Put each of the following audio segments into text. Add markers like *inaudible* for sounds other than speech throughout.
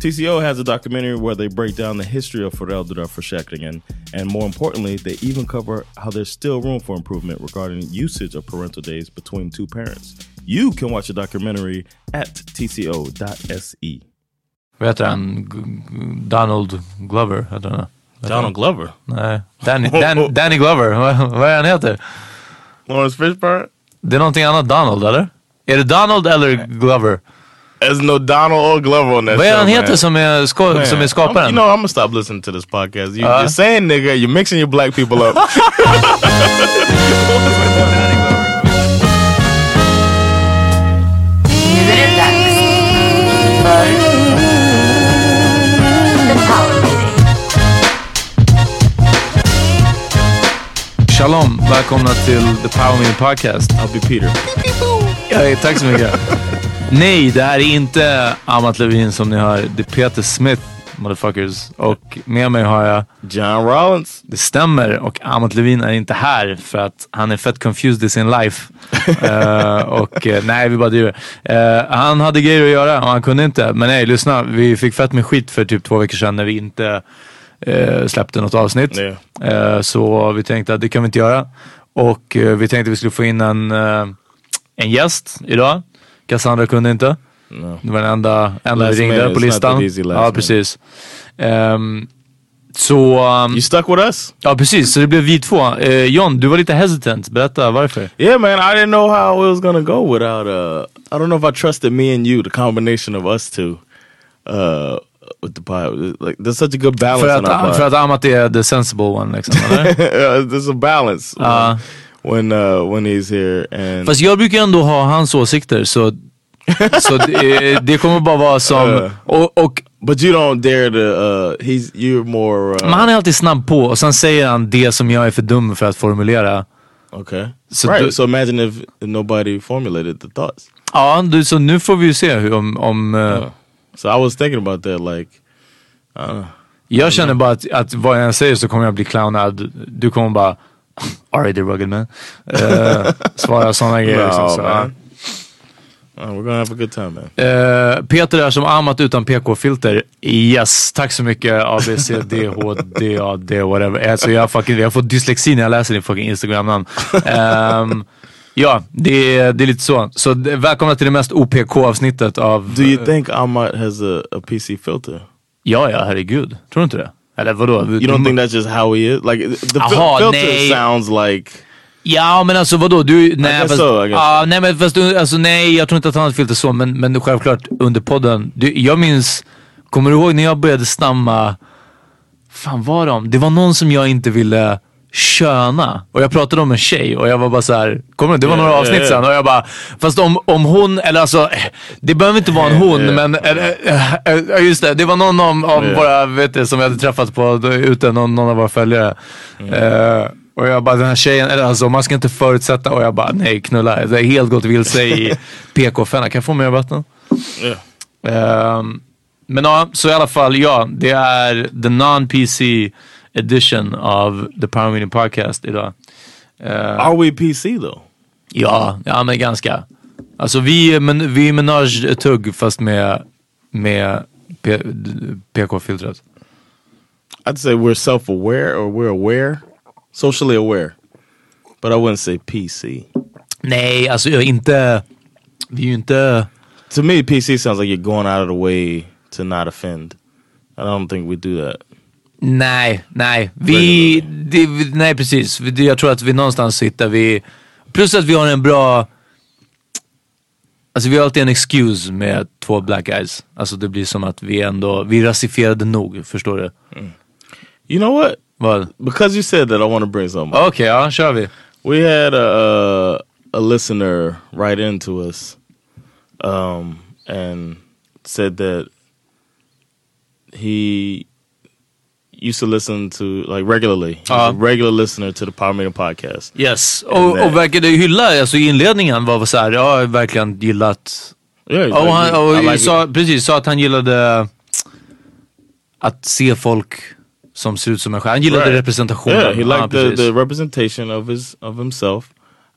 TCO has a documentary where they break down the history of föräldraförsäkringen and more importantly, they even cover how there's still room for improvement regarding usage of parental days between two parents. You can watch the documentary at tco.se. Vad heter han? Donald Glover? Heter han. Donald Glover? Nej, Danny, Dan, *laughs* Danny Glover. Vad är han heter? Lawrence Fishburne? Det är någonting annat Donald eller? Är det Donald eller Glover? There's no Donald or Glover on that Vad är show, han heter man. som är, sko- Man, som är skaparen? I'm, you know, I'm gonna stop listening to this podcast. You, Uh. you're saying nigga, you're mixing your black people up. Nu är det dags *laughs* för The Power Meeting. Shalom, välkomna till The Power Meeting Podcast. I'll be Peter. Ja, tack så mycket. Nej, det här är inte Amat Levin som ni hör. Det är Peter Smith, motherfuckers. Och med mig har jag John Rollins. Det stämmer och Amat Levin är inte här för att han är fett confused i sin life. *laughs* Eh, och eh, nej, vi bara driver. Eh, han hade grejer att göra och han kunde inte. Men nej, lyssna. Vi fick fett med skit för typ två veckor sedan när vi inte släppte något avsnitt. Så vi tänkte att det kan vi inte göra. Och vi tänkte att vi skulle få in en, en gäst idag. Cassandra kunde inte. No. Det var den enda, enda vi ringde på listan. Ja, precis. Ehm, så... Um, You stuck with us? Ja precis, så det blev vi två. Eh, John, du var lite hesitant. Berätta varför. Yeah, man. I didn't know how it was gonna go without. Uh, I don't know if I trusted me and you, the combination of us two, uh, with the pod. Like, there's such a good balance. För in our att, pod. för att Amat är the sensible one liksom, *laughs* eller? Yeah, there's a balance Ja. When uh, when he's here and Fast jag brukar ändå ha hans åsikter så, *laughs* så det, det kommer bara vara som... Uh. Och, och, but you don't dare to. Uh, he's you're more. Uh, men han är alltid snabb på och sen säger han det som jag är för dum för att formulera. okay. So right. do- so imagine if nobody formulated the thoughts. Ja, du, så nu får vi ju se hur, om... om eh, So I was thinking about that, like, know. Jag känner bara att, att vad jag än säger så kommer jag bli clownad. Du kommer bara alright rugged man. Uh, svara sådana grejer. liksom, No, så, ja. man. Uh, we're gonna have a good time, man. Eh, Peter är som amat utan PK-filter. Yes, tack så mycket ABCDHDAD whatever. Alltså jag, fucking, jag får dyslexi när jag läser din fucking Instagram-namn. Ehm, ja, det är, det är lite så. Så välkomna till det mest OPK-avsnittet av... Do you think Ahmad has a, a PC filter? Ja, ja, herregud. Tror du inte det? Eller vadå? You don't think that's just how he is? Like the Aha, filter nej. sounds like Ja men alltså vadå? Du, nej, fast, so, ja, nej men fast alltså, nej jag tror inte att han hade filter så men, men självklart under podden. Du, jag minns, kommer du ihåg när jag började stamma, fan var de? Det var någon som jag inte ville köna och jag pratade om en tjej och jag var bara så här, kommer du? Det var några avsnitt sen och jag bara, fast om, om hon, eller alltså det behöver inte vara en hon men, eh, just det, det var någon av, av våra, vet du, som vi hade träffat på ute, någon, någon av våra följare. Eh, och jag bara, den här tjejen, eller alltså man ska inte förutsätta och jag bara, nej knulla. Det är helt gått vilse i *laughs* PK-fällan. Kan jag få mer vatten? yeah. Ehm, men ja, så i alla fall, ja, det är the non-PC edition av The Power Meeting Podcast idag. Eh, Are we PC though? Ja, ja men ganska. Alltså vi, men, vi är menage tugg fast med, med PK-filtret. I'd say we're self-aware or we're aware, socially aware, but I wouldn't say PC. Nej, alltså jag inte, vi är ju inte... To me, PC sounds like you're going out of the way to not offend. I don't think we do that. Nej, nej. Vi, det, nej precis. Jag tror att vi någonstans sitter vi... Plus att vi har en bra... Alltså vi har alltid en excuse med två black guys. Alltså det blir som att vi ändå, vi är rasifierade nog, förstår du? You know what? Vad? Because you said that, I want to bring something. Okej, ja kör vi. We had a a, listener write into us um, and said that he used to listen to like regularly. A Uh. regular listener to the Power Meeting podcast. Yes, och, och verkade hylla, alltså i inledningen var så här, jag har verkligen gillat Yeah, Och like, han och I like sa, it. precis, sa att han gillade att se folk som ser ut som en. Han gillade Right. representationen. Yeah, he liked the, the representation of his of himself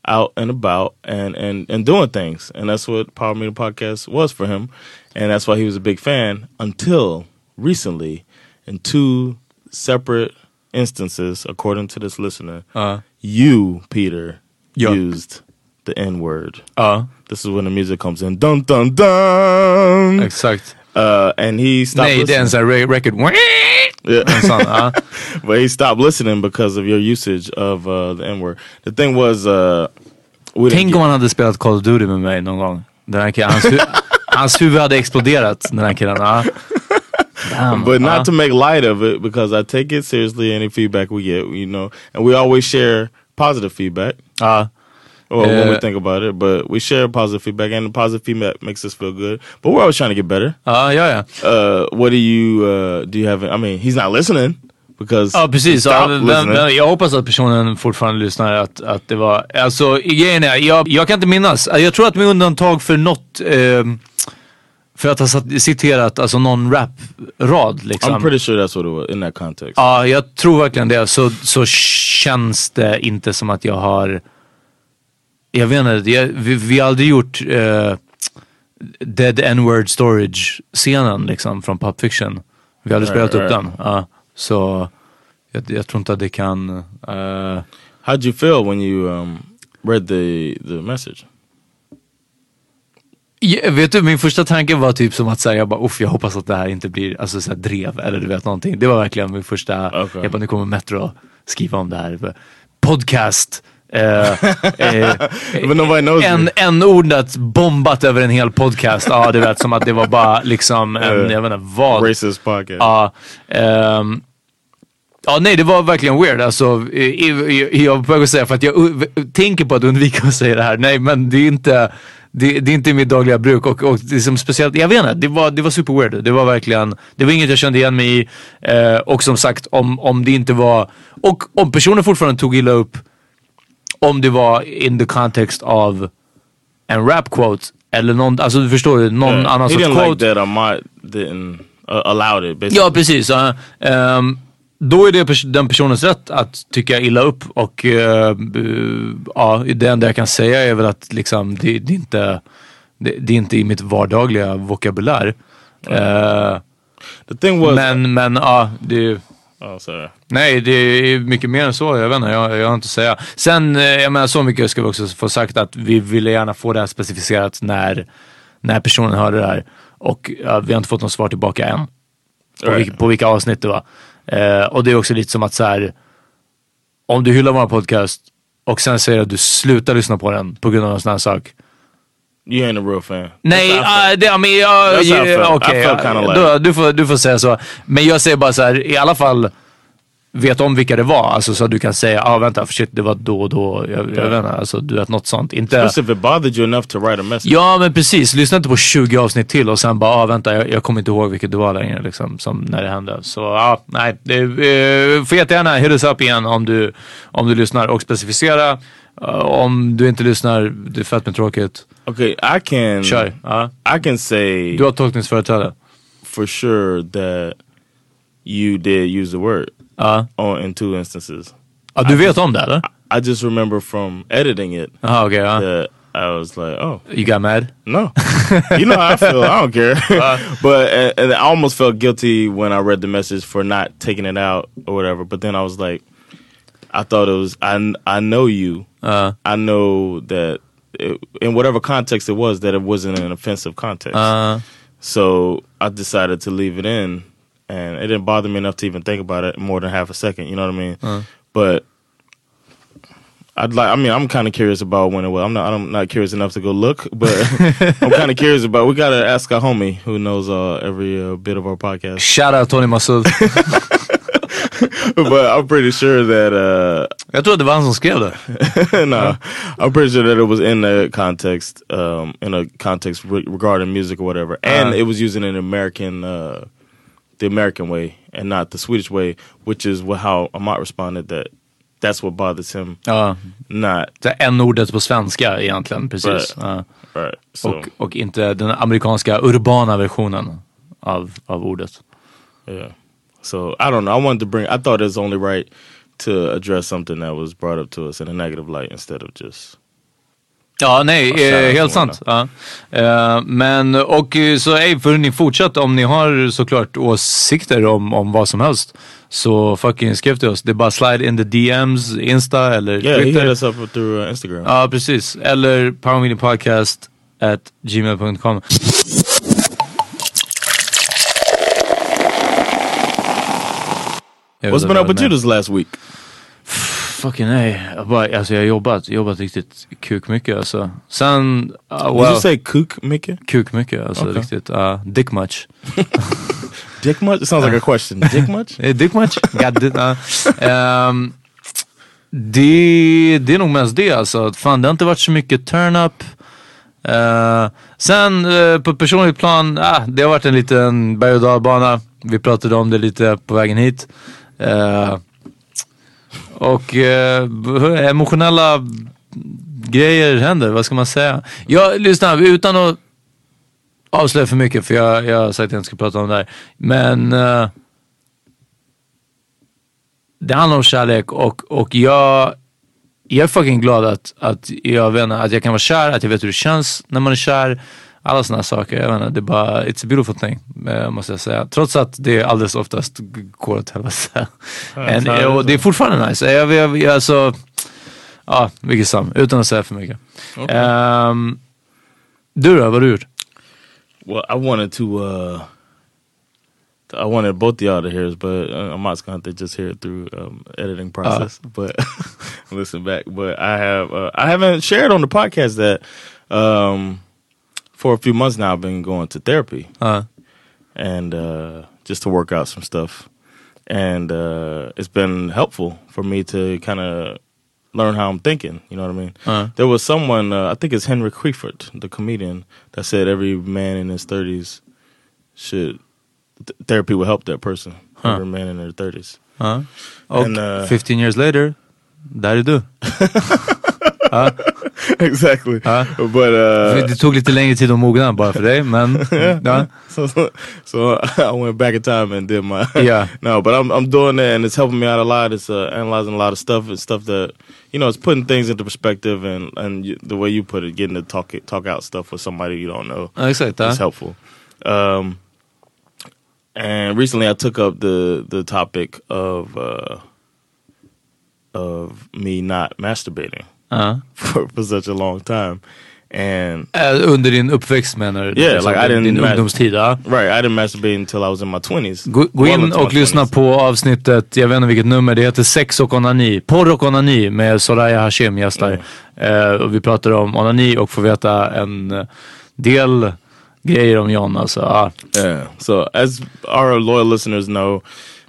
out and about and and and doing things, and that's what Power Meter Podcast was for him, and that's why he was a big fan until recently, in two separate instances, according to this listener, Ja. you Peter Yeah. used the N word. Ja, This is when the music comes in, dun dun dun, exakt. uh, and he stopped. Nej, listening. en sån här re- record. Yeah. *laughs* Sån, ja. *laughs* but he stopped listening because of your usage of uh, the N word. The thing was, uh, Tänk om han hade spelat Call of Duty med mig någon gång. Den här killen, hans, *laughs* hu hans huvud hade exploderat, den här killen. Ja. Damn, but not to make light of it because I take it seriously. Any feedback we get, you know, and we always share positive feedback. Ja. Or when we Yeah. think about it, but we share positive feedback, and the positive feedback makes us feel good. But we're always trying to get better. Ja, ja, ja. Uh, what do you uh, do? You have? I mean, he's not listening because Ja precis, ja, men, men jag hoppas att personen fortfarande lyssnar. Att, att det var, alltså grejen är, jag, jag kan inte minnas. Jag tror att med undantag för något, ehm, för att ha citerat alltså någon rap-rad liksom. I'm pretty sure that's what it was in that context. Ja, jag tror verkligen det. Så, så känns det inte som att jag har... Jag vet inte, jag, vi, vi har aldrig gjort eh, Dead N-word Storage-scenen liksom från Pulp Fiction. Vi har aldrig Right, spelat upp right. den. Ja, så jag, jag tror inte att det kan... eh, How'd you feel when you um, read the the message? Ja, vet du, min första tanke var typ som att säga, jag bara, uff, jag hoppas att det här inte blir alltså, så här, drev eller du vet någonting. Det var verkligen min första, Okej. jag bara, nu kommer Metro skriva om det här. Podcast. Eh, eh, *laughs* en, en ordet bombat över en hel podcast. Ja, du vet som att det var bara liksom en, Eh, jag vet inte vad. Racist podcast. Ja, ehm, ja, nej det var verkligen weird. Alltså, jag var på väg att säga för att jag tänker på att undvika att säga det här. Nej, men det är inte, det, det är inte mitt dagliga bruk. Och, och det är som speciellt, jag vet inte, det var, det var super weird. Det var verkligen, det var inget jag kände igen mig i. Eh, och som sagt, om, om det inte var, och om personen fortfarande tog illa upp, om det var in the context av en rap quote, Eller någon, alltså du förstår någon Yeah. annan he sorts didn't quote. like that Ahmad didn't uh, it. Basically. Ja precis. ja. Ehm, då är det den personens rätt att tycka illa upp och eh, bu- ja, det enda jag kan säga är väl att liksom, det, det, är inte, det, det är inte i mitt vardagliga vokabulär. The thing was, men men ja, det oh sorry. Nej, det är mycket mer än så. Jag vet inte, jag, jag har inte att säga. Sen, jag menar så mycket ska vi också få sagt att vi ville gärna få det här specificerat när, när personen hörde det här. Och ja, vi har inte fått något svar tillbaka än. På, Right. vilka, på vilka avsnitt det var. Eh, och det är också lite som att så här, om du hyllar vår podcast och sen säger att du slutar lyssna på den på grund av en sån här sak. You ain't a real fan. Nej, I ah, det, I okej, ja, kinda like- då, du, får, du får säga så. Men jag säger bara så här, i alla fall vet om vilka det var. Alltså så att du kan säga, ja ah, vänta, för shit det var då och då. Jag, jag vet inte, alltså du vet något sånt. Inte... Especially if it bothered you enough to write a message. Ja men precis, lyssna inte på 20 avsnitt till och sen bara, ah, vänta jag, jag kommer inte ihåg vilket det var längre liksom, som när det hände. Så ja, nej. Det, eh, får jättegärna hit us up igen om du, om du lyssnar och specificera. eh, om du inte lyssnar, det är fett med tråkigt. Okay, I can. Kör. Ja. I can say Du har tolkningsföreträde. for sure that you did use the word Ja. on in two instances. Ja, du vet om det eller? I just remember from editing it okej, ja. that I was like, oh You got mad? no, *laughs* you know how I feel. I don't care. *laughs* *laughs* but and, and I almost felt guilty when I read the message for not taking it out or whatever. But then I was like, I thought it was I I know you. Uh, I know that it, in whatever context it was, that it wasn't an offensive context. uh, so I decided to leave it in, and it didn't bother me enough to even think about it more than half a second. You know what I mean? But I'd like. I mean, I'm kind of curious about when it was. I'm not. I'm not curious enough to go look, but *laughs* I'm kind of curious about. We gotta ask our homie who knows uh, every uh, bit of our podcast. Shout out Tony Massoud. *laughs* but I'm pretty sure that. Uh, Jag tror att det var han som skrev det. *laughs* no, I'm pretty sure that it was in the context, um, in a context re- regarding music or whatever, and Uh. it was using an American, uh, the American way, and not the Swedish way, which is what how Amat responded that that's what bothers him, Ja. not Det är en-ordet på svenska egentligen, precis. Right. Ja. right. So Och, och inte den amerikanska urbana versionen av, av ordet. yeah, so I don't know. I wanted to bring. I thought it was only right to address something that was brought up to us in a negative light instead of just Ja, nej, eh, helt sant. Ja. Eh, men, och eh, så ej, för ni fortsatt om ni har såklart åsikter om, om vad som helst. Så fucking skriv till oss. Det är bara slide in the DMs, Insta eller yeah. Twitter. hit us up through Instagram. Ja, precis. Eller powermediapodcast at gmail.com. What's been up with you this last week? Fucking nej. Jag, bara, alltså, jag har jobbat, jobbat riktigt kuk mycket alltså. Sen, uh, Did well, you say kook, Mickey? kuk mycket alltså Okay. riktigt. Uh, dick much. *laughs* Dick much? It sounds like a question. *laughs* Dick much? Eh, Dick much? God, di- uh, ehm, det, det är nog mest det alltså. Fan det har inte varit så mycket turn-up. Eh, sen eh, på ett personligt plan, ah, det har varit en liten berg och dalbana. Vi pratade om det lite på vägen hit. Eh, och eh, emotionella grejer händer, vad ska man säga? Jag lyssna, utan att avslöja för mycket för jag, jag har sagt att jag inte ska prata om det här. Men eh, det handlar om kärlek och, och jag, jag är fucking glad att, att, jag vet att jag kan vara kär, att jag vet hur det känns när man är kär. Alla sådana saker. Jag inte, det är bara, it's a beautiful thing. eh, Måste jag säga. Trots att det alldeles oftast går åt helvete. Fan, och det är fortfarande nice. Jag, jag, jag, alltså, ja, vilket sam. Utan att säga för mycket. Ehm, du då, vad har du gjort? Well, I wanted to. uh I wanted both of y'all to hear this, but uh, I'm not going to just hear it through um, editing process. But *laughs* listen back. But I have. Uh, I haven't shared on the podcast that um for a few months now I've been going to therapy Ja. and uh, just to work out some stuff, and uh, it's been helpful for me to kind of learn how I'm thinking. You know what I mean? Uh. There was someone, uh, I think it's Henry Creeford, the comedian, that said every man in his 30s should th- therapy will help that person. Every man in their 30s. Ja. Och And, uh, 15 years later, där är *laughs* *laughs* exactly. But uh, Det tog lite längre tid att mogna bara för dig, men *laughs* ja. so, *laughs* so I went back in time and did my Yeah. no, but I'm I'm doing that and it's helping me out a lot. It's uh, analyzing a lot of stuff and stuff that you know it's putting things into perspective and and you, the way you put it, getting to talk it, talk out stuff with somebody you don't know Ja, exakt. Ja. is helpful. Um, and recently I took up the the topic of uh, of me not masturbating For, for such a long time. And Eh, Under din uppväxt menar du? Yeah, like I didn't Din ungdomstid, ja. Right, I didn't masturbate until I was in my 20s. Gå, gå in och lyssna 20s. på avsnittet, jag vet inte vilket nummer, det heter Sex och onani. Porr och onani med Soraya Hashim gästar. Eh, och vi pratar om onani och får veta en eh, del grejer om John. Alltså, ja. Yeah. So as our loyal listeners know,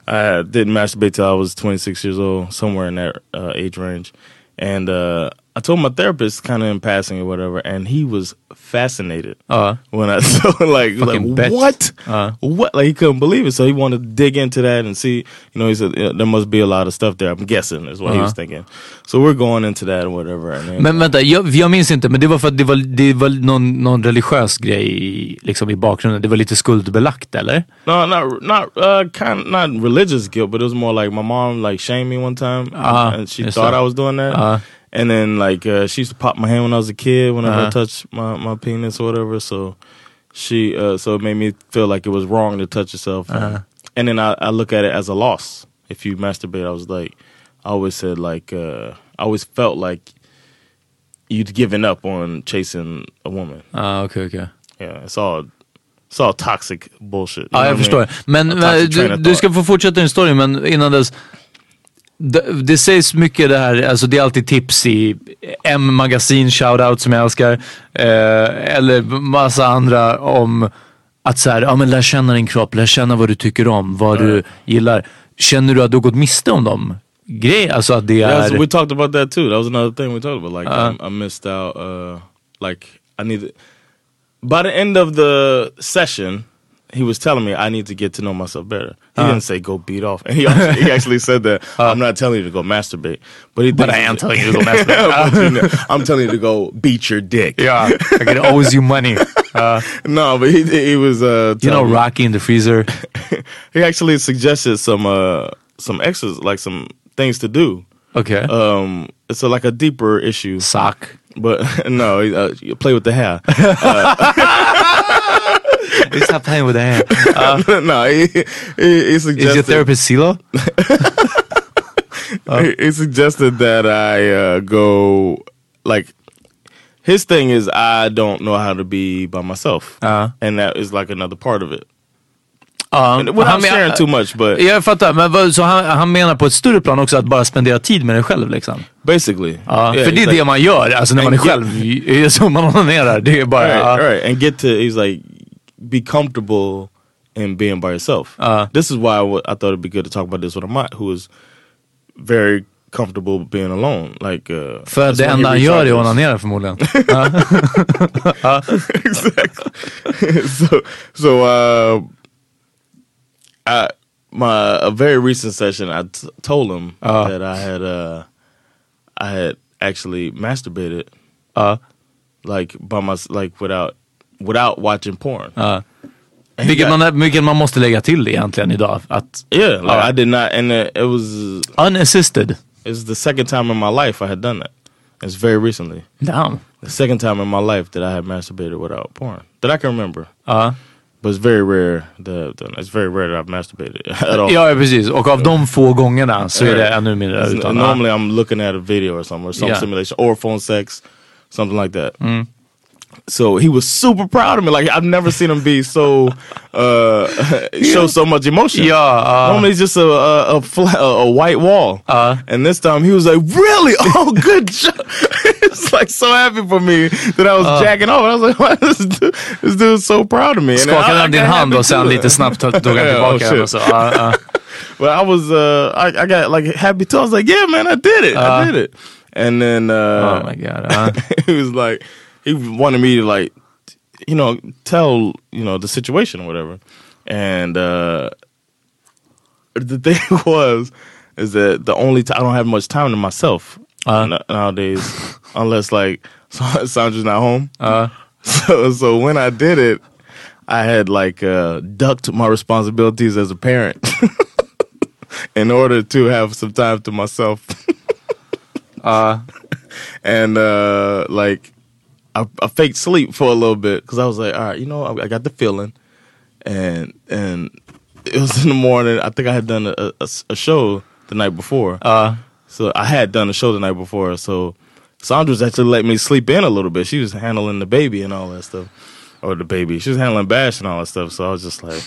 I didn't masturbate till I was 26 years old, somewhere in that uh, age range. And uh, I told my therapist kind of in passing or whatever, and he was fascinated Ja. when I *laughs* so like Fucking like bitch. what Uh. what like he couldn't believe it. So he wanted to dig into that and see. You know, he said there must be a lot of stuff there. I'm guessing is what he was Uh-huh. thinking. So we're going into that or whatever. And then, Men vänta, jag, jag minns inte, men det var för att det var, det var någon, någon religiös grej i- liksom i bakgrunden. Det var lite skuldbelagt eller? No, not not uh, kind not religious guilt, but it was more like my mom like shamed me one time, Ah, and she thought sir. I was doing that. Ah. and then like uh, she used to pop my hand when I was a kid whenever Uh-huh. I touched my, my penis or whatever. So she uh, so it made me feel like it was wrong to touch yourself. Uh-huh. And then I, I look at it as a loss. If you masturbate, I was like, I always said like uh, I always felt like you'd given up on chasing a woman. Ja, okay, okay. Yeah, it's all it's all toxic bullshit. Ja, jag I förstår. Men A men du, du ska få fortsätta din story, men innan dess. Det, det sägs mycket det här, alltså det är alltid tips i M-magasin, shoutout som jag älskar. Eh, eller massa andra om att så här, ja men lär känna din kropp, lär känna vad du tycker om, vad du gillar. Känner du att du har gått miste om dem? Grej, alltså att det Yeah, är... so we talked about that too. That was another thing we talked about. Like Uh-huh. I, I missed out. Uh, like I needed. By the end of the session, he was telling me I need to get to know myself better. He Uh-huh. didn't say go beat off, and *laughs* he actually, he actually said that I'm not telling you to go masturbate, but he. But I am telling you to go *laughs* masturbate. You know, I'm telling you to go beat your dick. Yeah, I can owes you money. *laughs* Uh, No, but he he was. Uh, you know me- Rocky in the freezer? he actually suggested some uh some exercise, like some things to do. Okay. Um, it's a, like a deeper issue. Sock. But no, uh, you play with the hair. Stop playing with the hand. *laughs* no, he, he, he Is your therapist CeeLo? *laughs* he, he suggested that I uh, go like. His thing is I don't know how to be by myself, Uh. and that is like another part of it. Ja, And without han sharing too much, but Jag fattar, men vad, så han, han menar på ett större plan också att bara spendera tid med dig själv liksom? basically, Ja, Yeah, för det är he's det like- man gör, alltså när man är And get- själv, är så man onanerar. Det är bara, right, ja. right, and get to he's like be comfortable in being by yourself. Uh. this is why I thought it'd be good to talk about this with Amat, who is very comfortable being alone. Like uh, För det enda han gör är att onanera förmodligen. *laughs* *laughs* exactly. *laughs* so so uh, I my a very recent session I t- told him Uh. that I had uh I had actually masturbated Ja, like by my like without without watching porn. he Vilket, got- man, vilket man måste lägga till egentligen idag. Att yeah, like Uh. I did not, and uh, it was unassisted. it was the second time in my life I had done that. It's very recently. Damn. The second time in my life that I had masturbated without porn that I can remember. Ja. But it's very rare that that- it's very rare that I've masturbated *laughs* at all. ja, precis. Och av de få gångerna så är det ännu mindre. It's- Utan, normally I'm looking at a video or something or some Yeah. simulation or phone sex, something like that. Mm. So he was super proud of me. Like I've never seen him be so uh, *laughs* show so much emotion. Ja, uh, Normally it's just a a, a, fla- a, white wall. Uh. and this time he was like, "Really? *laughs* Oh, good job!" *laughs* it's like so happy for me that I was Uh. jacking off. I was like, "Why is this dude, this dude's so proud of me?" Skakade han din hand och sen lite snabbt tog han tillbaka den. shit. och så, ja, ja. But I was, uh, I, I got like happy too. I was like, yeah, man, I did it. I Uh. did it. And then, uh, Oh my god. Uh, he was like, he wanted me to like, you know, tell, you know, the situation or whatever. And, uh, the *laughs* thing was, is that the only time I don't have much time to myself Uh. nowadays. *laughs* unless like *laughs* Sandra's not home. Ja. So, so when I did it, I had like uh, ducked my responsibilities as a parent in order to have some time to myself. Ja. and uh, like I, I faked sleep for a little bit because I was like, all right, you know, I, I got the feeling, and and it was *laughs* in the morning. I think I had done a, a, a show the night before, Ja. so I had done a show the night before. So Sandra's actually let me sleep in a little bit. She was handling the baby and all that stuff, or the baby. She was handling Bash and all that stuff. So I was just like,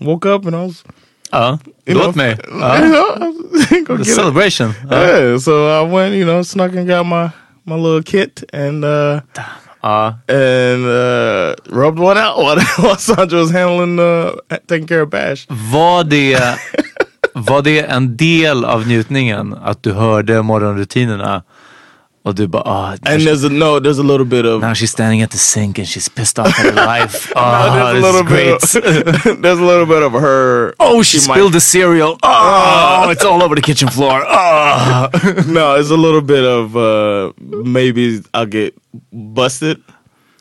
woke up and I was, Ja. you know, mig. *laughs* you know, *laughs* The celebration. Ja. Yeah, so I went, you know, snuck and got my my little kit and uh Ja. and uh rubbed one out while, *laughs* while Sandra was handling uh taking care of Bash. Var det, *laughs* var det en del av njutningen att du hörde morgonrutinerna och du bara ah, And there's a no, there's a little bit of now she's standing at the sink and she's pissed off at her life. *laughs* no, Oh, there's a this little is great. bit of, *laughs* there's a little bit of her oh, she, might- spilled the cereal. Oh, it's all over the kitchen floor. Oh. *laughs* no, it's a little bit of uh maybe I'll get busted.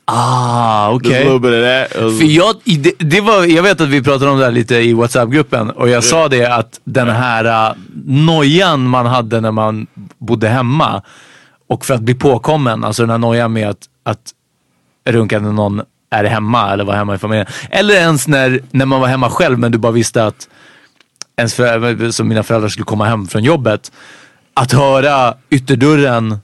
Ah, okej. a little bit of that. It was- För jag, det, det var, jag vet att vi pratade om det här lite i WhatsApp-gruppen och jag sa det att den här uh, nojan man hade när man bodde hemma och för att bli påkommen, alltså den här nojan med att, att runka när någon är hemma eller var hemma i familjen. Eller ens när, när man var hemma själv men du bara visste att ens föräldrar, som mina föräldrar skulle komma hem från jobbet. Att höra ytterdörren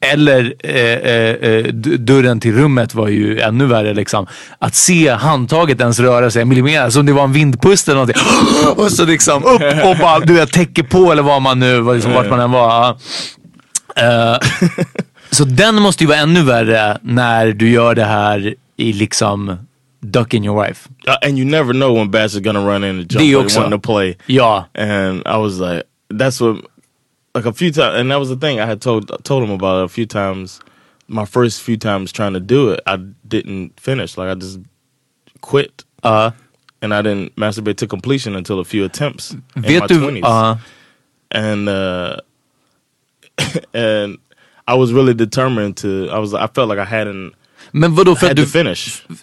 eller eh, eh, eh dörren till rummet var ju ännu värre. Liksom. Att se handtaget ens röra sig en millimeter, som det var en vindpust eller någonting. *gasps* Och så liksom upp och bara du vet, täcker på eller vad man nu, liksom, vart man än var. Eh, så den måste ju vara ännu värre när du gör det här i liksom ducking your wife. Uh, and you never know when Bash is gonna run in and jump like wanting to play. Ja. and I was like, that's what, like a few times, and that was the thing I had told told him about a few times. My first few times trying to do it, I didn't finish. Like I just quit, Uh, and I didn't masturbate to completion until a few attempts in my vet du... twenties. Uh, and uh, *coughs* and I was really determined to. I was. I felt like I hadn't men vadå, för att, du,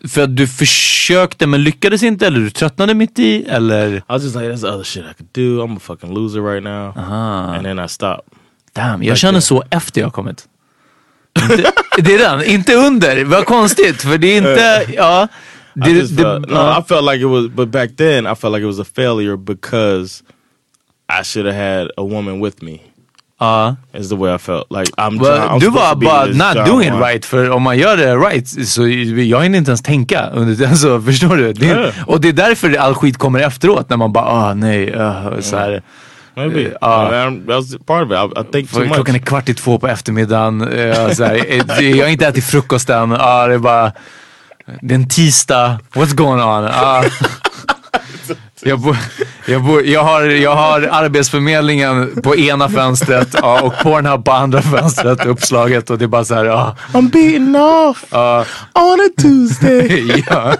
för att du försökte men lyckades inte? Eller du tröttnade mitt i? Eller? I was just like, there's other shit I could do. I'm a fucking loser right now. Aha. And then I stopped. Damn, jag känner så efter jag kommit. Inte, det är den, inte under. Vad konstigt, för det är inte... *laughs* Ja, I det, felt, no. I felt like it was, but back then I felt like it was a failure because I should have had a woman with me. Ja. Is the way I felt. Like I'm. Well, I'm du var bara not doing it right. För om man gör det right så jag hinner inte ens tänka. *laughs* Alltså, förstår du? Det, Ja. Och det är därför all skit kommer efteråt. När man bara, ah nej. Uh, så här. Maybe. Ja. Uh, that was part of it. I, I think too För much. Klockan är kvart i två på eftermiddagen. eh, så här, eh, jag har inte ätit frukost än. Ah, det är bara... Det är en tisdag. What's going on? Ah. *laughs* Jag, bo, jag, bo, jag, har, jag har arbetsförmedlingen på ena fönstret ja, och Pornhub på andra fönstret uppslaget och det är bara så här, ja. I'm beating off on a Tuesday. *laughs* ja.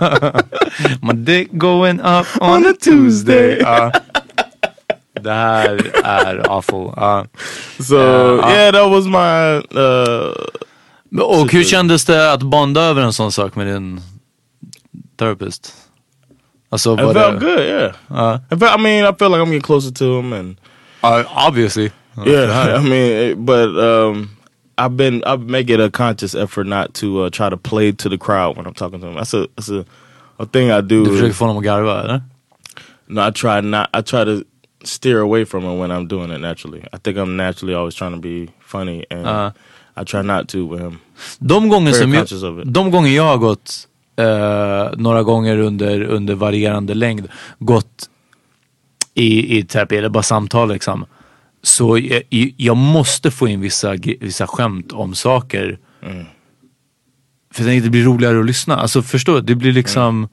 My dick going up on a Tuesday. Ja. Det här är awful. Ja. so Uh, yeah, that was my. Uh, Och hur kändes det att bonda över en sån sak med din therapist? Alltså it felt det... good. Yeah. Ja. I, felt, I mean, I feel like I'm getting closer to him, and Ja, obviously. *laughs* yeah. I mean, it- but um, I've been I make it a conscious effort not to uh, try to play to the crowd when I'm talking to him. That's a that's a, a thing I do. Du försöker få honom att garva eller? No, I try not. I try to steer away from it when I'm doing it naturally. I think I'm naturally always trying to be funny, and Uh. I try not to with him. De gånger, som jag, conscious of it. de gånger jag har gått, eh, några gånger under, under varierande längd, gått i, i terapi eller bara samtal liksom. Så jag, jag måste få in vissa, vissa skämt om saker. Mm. För att det blir roligare att lyssna. Alltså förstår du? Det blir liksom...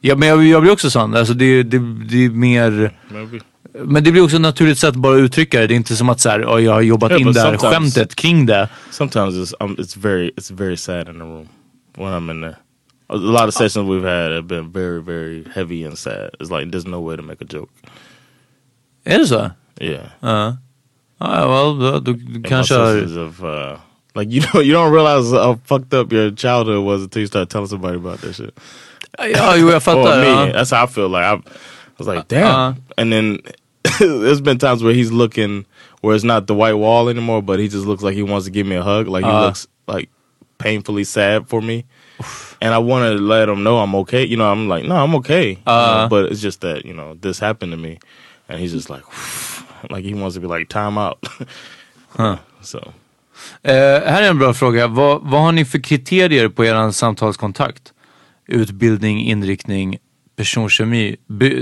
Ja, men jag, jag blir också sån. Alltså det, det, det är mer... Maybe. Men det blir också ett naturligt sätt att bara uttrycka det. Det är inte som att så här, "Oj, jag har jobbat Yeah, in det här skämtet kring det. Sometimes it's um, it's very it's very sad in the room when I'm in there. A a lot of sessions we've had have been very very heavy and sad. It's like there's no way to make a joke. Är det så? Yeah. Ja. Ja, well, då, då, du And my kanske sessions of uh, Like you don't *laughs* you don't realize how fucked up your childhood was until you start telling somebody about that shit. Ja, jo jag fattar. me, that's how I feel. Like I, I was like, damn. Uh. and then *laughs* there's been times where he's looking where it's not the white wall anymore, but he just looks like he wants to give me a hug. Like he Uh. looks like painfully sad for me. And I want to let him know I'm okay. You know, I'm like, no, I'm okay. You know, Uh. but it's just that you know this happened to me, and he's just like, like he wants to be like time out. *laughs* So Eh, här är en bra fråga. Vad, vad har ni för kriterier på er samtalskontakt? Utbildning, inriktning, personkemi.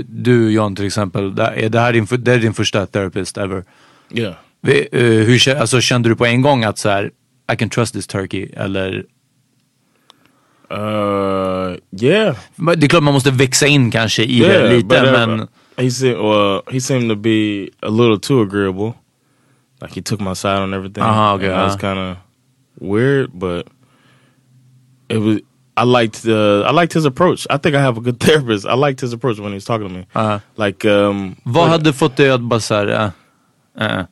Du John till exempel, är det här din, det är din första therapist ever? yeah. Vi- eh, hur, alltså, kände du på en gång att så här, I can trust this turkey? Eller, Uh, yeah. Det är klart man måste växa in kanske i det lite, but, uh, men he said, well, he seemed to be a little too agreeable. Like he took my side on everything. Uh-huh, okay, And that was uh. kind of weird, but it was. I liked the. I liked his approach. I think I have a good *laughs* therapist. I liked his approach when he was talking to me. uh, Like, um, vad hade fått dig att bara såhär, uh, uh,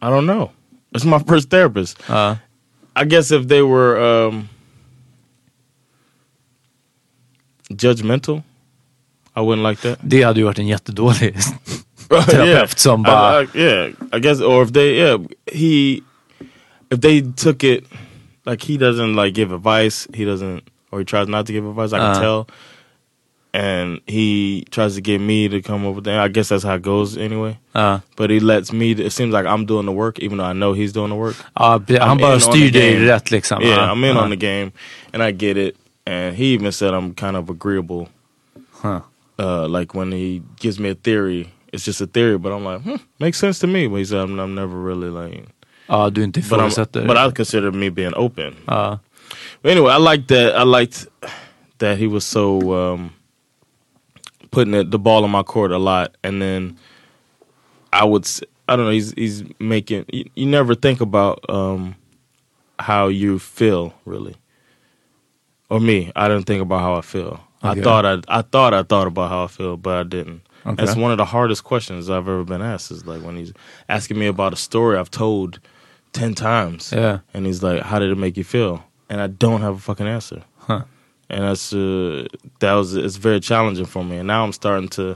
I don't know. It's my first therapist. uh, I guess if they were um, judgmental, I wouldn't like that. det hade ju varit en jättedålig *laughs* terapeut som bara, I, I, yeah, I guess, or if they, yeah, he, if they took it, like he doesn't like give advice, he doesn't, or he tries not to give advice. I can Uh-huh. tell, and he tries to get me to come over there. I guess that's how it goes anyway. uh, But he lets me. It seems like I'm doing the work, even though I know he's doing the work. pre- han I'm bara styr dig game. rätt liksom. Yeah, Uh, I'm in uh, on the game, and I get it. And he even said I'm kind of agreeable. Huh. Uh, like when he gives me a theory, it's just a theory, but I'm like, hmm, makes sense to me. But he said I'm, I'm never really like, Ja, du inte but I'm, ifrågasätter. but I consider me being open. Ja. But anyway, I liked that. I liked that he was so um, putting it, the ball in my court a lot, and then I would I don't know, he's he's making. You, you never think about um, how you feel really, or me. I didn't think about how I feel. Okay. I thought I, I thought I thought about how I feel, but I didn't. Okay. That's one of the hardest questions I've ever been asked. Is like when he's asking me about a story I've told ten times, Yeah. and he's like, "How did it make you feel?" And I don't have a fucking answer. Huh. And that's uh, that was it's very challenging for me. And now I'm starting to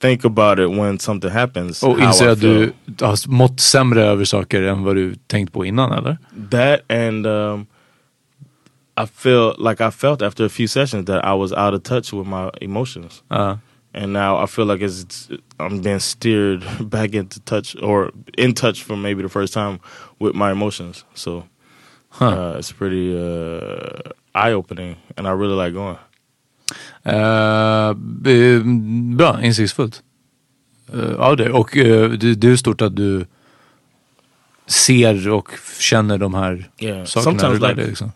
think about it when something happens. Och how inser att du har mått sämre över saker än vad du tänkt på innan eller? that and um, I feel like I felt after a few sessions that I was out of touch with my emotions. Ja. And now I feel like it's I'm being steered *laughs* back into touch or in touch for maybe the first time with my emotions. So Huh. uh, it's pretty uh, eye opening, and I really like going. B- bra, insiktsfullt. Uh, ja, det. Och eh, det, det är stort att du ser och känner de här Yeah, sakerna. sometimes like- det liksom?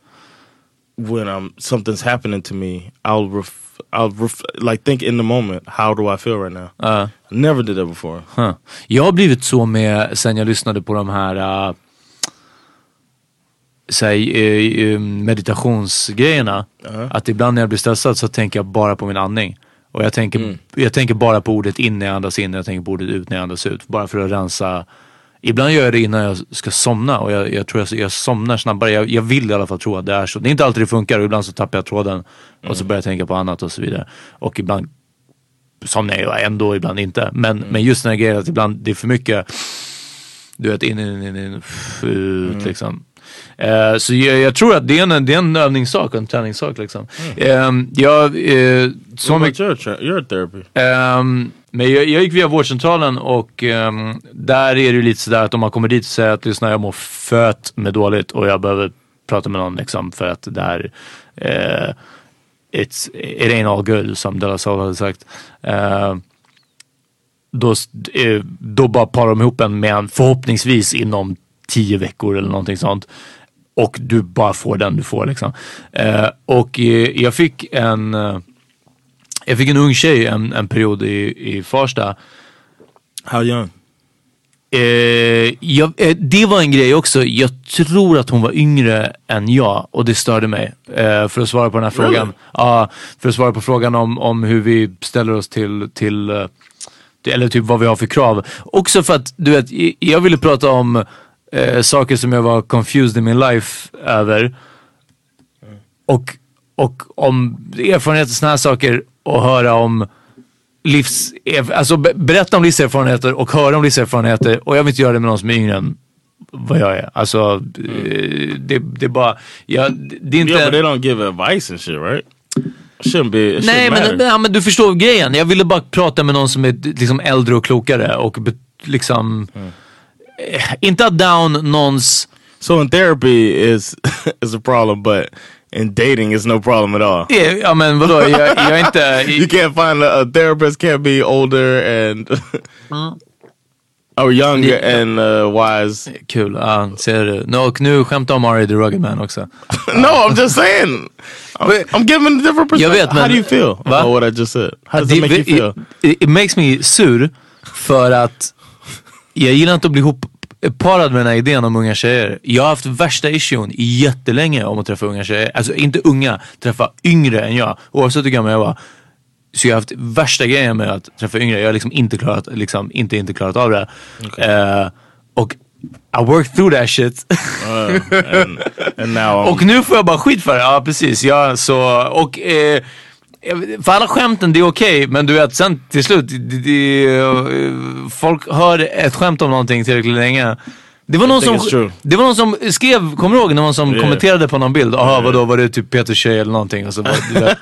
when um something's happening to me, I'll ref- I'll ref- like think in the moment, how do I feel right now? I never did that before. Huh. Jag har blivit så med sen jag lyssnade på de här, uh, säg, eh, eh, meditationsgrejerna. Uh-huh. Att ibland när jag blir stressad så tänker jag bara på min andning. Och jag tänker, Mm. jag tänker bara på ordet in när jag andas in och jag tänker på ordet ut när jag andas ut. Bara för att rensa. Ibland gör jag det innan jag ska somna och jag, jag tror jag, jag somnar snabbare. Jag, jag vill i alla fall tro att det är så. Det är inte alltid det funkar och ibland så tappar jag tråden och Mm. så börjar jag tänka på annat och så vidare. Och ibland somnar jag ändå, ibland inte. Men, men just den här grejen att ibland det är för mycket, du vet in, in, in, in ut liksom. Eh, så jag, jag tror att det är en, det är en övningssak och en träningssak liksom. Mm. jag, eh, så What about your your therapy? Ehm, men jag, jag gick via vårdcentralen och ehm, där är det ju lite sådär att om man kommer dit och säger att lyssna jag mår fött med dåligt och jag behöver prata med någon liksom för att det här eh, it's, it ain't all good som De La Soul hade sagt. Ehm, då, då bara parar de ihop en med en förhoppningsvis inom tio veckor eller någonting sånt. Och du bara får den du får liksom. Eh, och eh, jag fick en eh, jag fick en ung tjej en, en period i, i Farsta. How young? Eh, jag, eh, det var en grej också. Jag tror att hon var yngre än jag och det störde mig. Eh, för att svara på den här frågan. Ja, för att svara på frågan om, om hur vi ställer oss till, till, eh, Eller typ vad vi har för krav. Också för att, du vet, jag ville prata om eh, saker som jag var confused i min life över. Och, och om erfarenheter, sådana här saker och höra om livs... Alltså be- berätta om livserfarenheter och höra om livserfarenheter och jag vill inte göra det med någon som är yngre än vad jag är. Alltså, eh, det, det är bara... Jag, det är inte... Yeah, but they don't give advice and shit, right? Shouldn't be. Nej men, ja, men du förstår grejen. Jag ville bara prata med någon som är liksom äldre och klokare och liksom... Eh, inte att down någons... So in therapy is *laughs* is a problem, but in dating is no problem at all. Eh, Ja men vadå, jag, jag är inte... *laughs* You can't find a, a therapist can't be older and *laughs* or younger and uh, wise. Kul, ja ser du. No, och nu skämtar om Ari the Rugged Man också. no, I'm just saying. I'm, I'm giving a different perspective. vet, men- How do you feel Va? about what I just said? How does Det- it make you feel? It, it makes me sur för att jag gillar inte att bli ihopparad med den här idén om unga tjejer. Jag har haft värsta issuen jättelänge om att träffa unga tjejer. Alltså inte unga, träffa yngre än jag. Oavsett hur gammal jag var. Så jag har haft värsta grejen med att träffa yngre. Jag har liksom inte klarat, liksom, inte, inte klarat av det. Eh, och I worked through that shit. Uh, and, and Och nu får jag bara skit för det. Ja precis. Ja, så, och, eh, för alla skämten det är okej men du vet sen till slut, det, det, eh, folk hör ett skämt om någonting tillräckligt länge. Det var, någon som, det var någon som skrev, kommer du ihåg? Någon som Yeah. kommenterade på någon bild. Jaha vadå var det typ Peter Shea eller någonting? Och så bara, *laughs*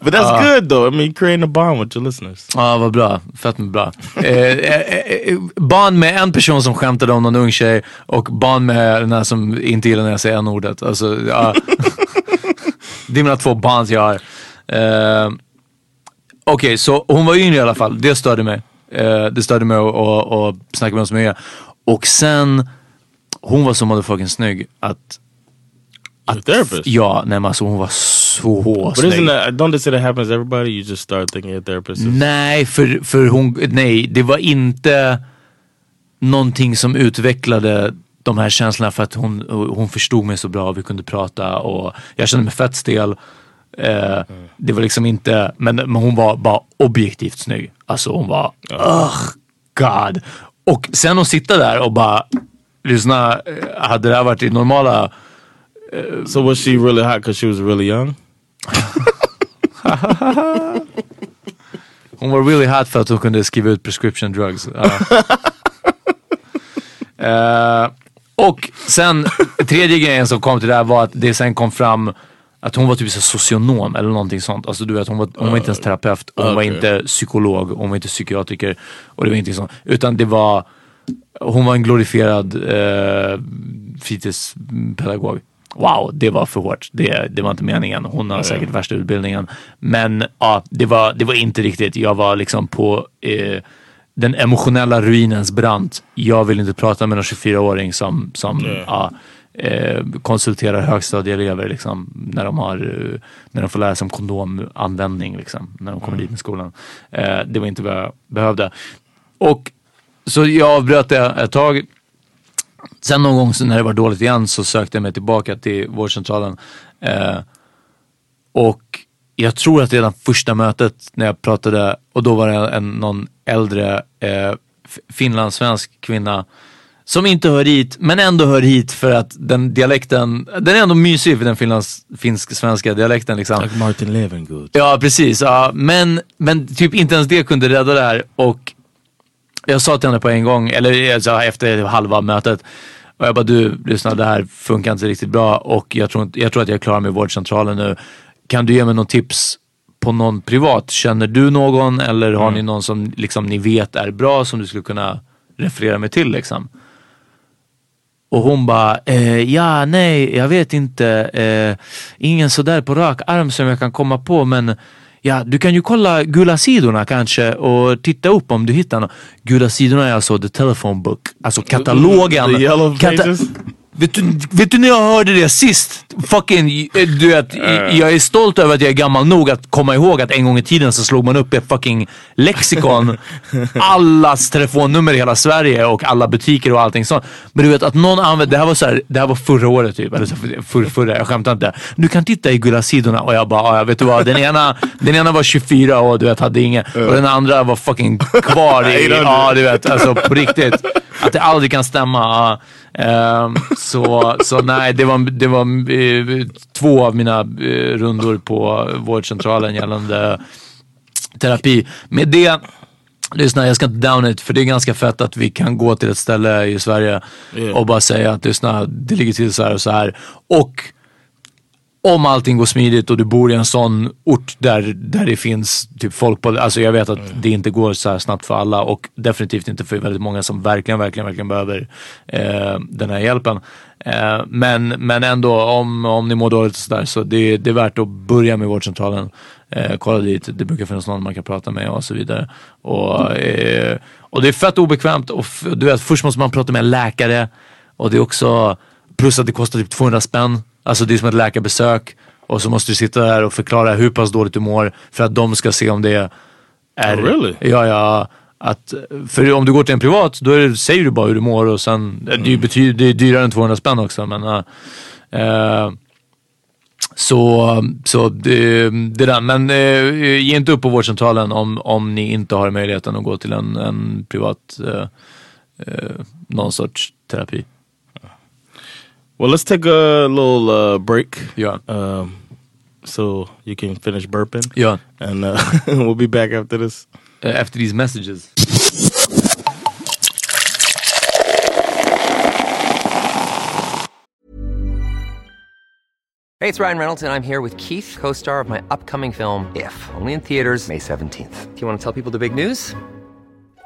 but that's good though. I mean, creating a bond with your listeners. Ja, vad bra. Fett med bra. Eh, eh, eh, barn med en person som skämtade om någon ung tjej och barn med den här som inte gillar när jag säger n-ordet. Alltså, ja. *laughs* det är mina två barn jag har. Eh, Okej, så hon var yngre i alla fall. Det störde mig. Eh, det störde mig att- att att snacka med som är yngre. Och sen, hon var så motherfucking snygg att... Your therapist. Ja, nej men alltså hon var så But snygg. isn't that, don't they say that happens to everybody? You just start thinking your therapist is Nej, för, för hon, nej, det var inte någonting som utvecklade de här känslorna för att hon, hon förstod mig så bra och vi kunde prata och jag kände mig fett stel. Eh, Det var liksom inte, men, men hon var bara objektivt snygg. Alltså hon var, ugh, god. Och sen att sitta där och bara lyssna, eh, hade det här varit i normala So was she really hot because she was really young? *laughs* Hon var really hot för att hon kunde skriva ut prescription drugs. Ja. *laughs* Eh, och sen, tredje grejen som kom till det här var att det sen kom fram att hon var typ så socionom eller någonting sånt. Alltså du vet hon var, hon var inte ens terapeut, hon var Okej. inte psykolog, hon var inte psykiatriker. Och det var ingenting sånt. Utan det var, hon var en glorifierad eh, fritidspedagog. Wow, det var för hårt. Det, det var inte meningen. Hon har säkert värsta utbildningen. Men ja, det var, det var inte riktigt. Jag var liksom på eh, den emotionella ruinens brant. Jag vill inte prata med en 24-åring som, som ja, eh, konsulterar högstadieelever liksom, när, de har, eh, när de får lära sig om kondomanvändning liksom, när de kommer dit i skolan. Eh, det var inte vad jag behövde. Och så jag avbröt det ett tag. Sen någon gång när det var dåligt igen så sökte jag mig tillbaka till vårdcentralen. Eh, och jag tror att redan första mötet när jag pratade, och då var det en, någon äldre eh, finlandssvensk kvinna som inte hör hit, men ändå hör hit för att den dialekten, den är ändå mysig för den finlands, finsk-svenska dialekten liksom. Like Martin Levengood. Ja, precis. Ja. Men, men typ inte ens det kunde rädda det här. Och jag sa till henne på en gång, eller alltså, efter halva mötet, och jag bara du, lyssna det här funkar inte riktigt bra och jag tror, jag tror att jag klarar mig i vårdcentralen nu. Kan du ge mig någon tips på någon privat? Känner du någon eller har ni någon som liksom, ni vet är bra som du skulle kunna referera mig till? Liksom? Och hon bara, eh, ja nej, jag vet inte. Eh, ingen sådär på rak arm som jag kan komma på men ja, du kan ju kolla Gula sidorna kanske och titta upp om du hittar något. Gula sidorna är alltså the telephone book, alltså katalogen. The yellow Kata- pages? Vet du, vet du när jag hörde det sist? Fucking, du vet, jag är stolt över att jag är gammal nog att komma ihåg att en gång i tiden så slog man upp ett fucking lexikon. *laughs* allas telefonnummer i hela Sverige och alla butiker och allting sånt. Men du vet att någon använde, det här var så här, det här var förra året typ, eller så, för, förra, jag skämtar inte. Du kan titta i gula sidorna och jag bara, ja, vet du vad, den ena, *laughs* den ena var 24 och du vet hade inget och den andra var fucking kvar i, ja du vet, alltså på riktigt. Att det aldrig kan stämma. Ehm, så, så nej, det var, det var eh, två av mina eh, rundor på vårdcentralen gällande terapi. Med det, lyssna jag ska inte down it för det är ganska fett att vi kan gå till ett ställe i Sverige Yeah. och bara säga att lyssna, det ligger till så här och så här. Och om allting går smidigt och du bor i en sån ort där, där det finns typ folk på, alltså jag vet att det inte går så här snabbt för alla och definitivt inte för väldigt många som verkligen, verkligen, verkligen behöver eh, den här hjälpen. Eh, men, men ändå, om, om ni mår dåligt och sådär så det, det är värt att börja med vårdcentralen. Eh, kolla dit, det brukar finnas någon man kan prata med och så vidare. Och, eh, och det är fett obekvämt och du vet, först måste man prata med en läkare och det är också, plus att det kostar typ 200 spänn. Alltså det är som ett läkarbesök. Och så måste du sitta där och förklara hur pass dåligt du mår för att de ska se om det är... Oh, really? Ja, ja. Att, för om du går till en privat, då det, säger du bara hur du mår och sen, det, är det är dyrare än 200 spänn också. Men, äh, eh, så, så det, det där. Men eh, ge inte upp på vårdcentralen om, om ni inte har möjligheten att gå till en, en privat, eh, någon sorts terapi. Well, let's take a little uh, break. Ja. Um, so you can finish burping. Ja. And uh, *laughs* we'll be back after this. Eh, After these messages. Hey, it's Ryan Reynolds, and I'm here with Keith, co star of my upcoming film, If, only in theaters, May 17th. Do you want to tell people the big news?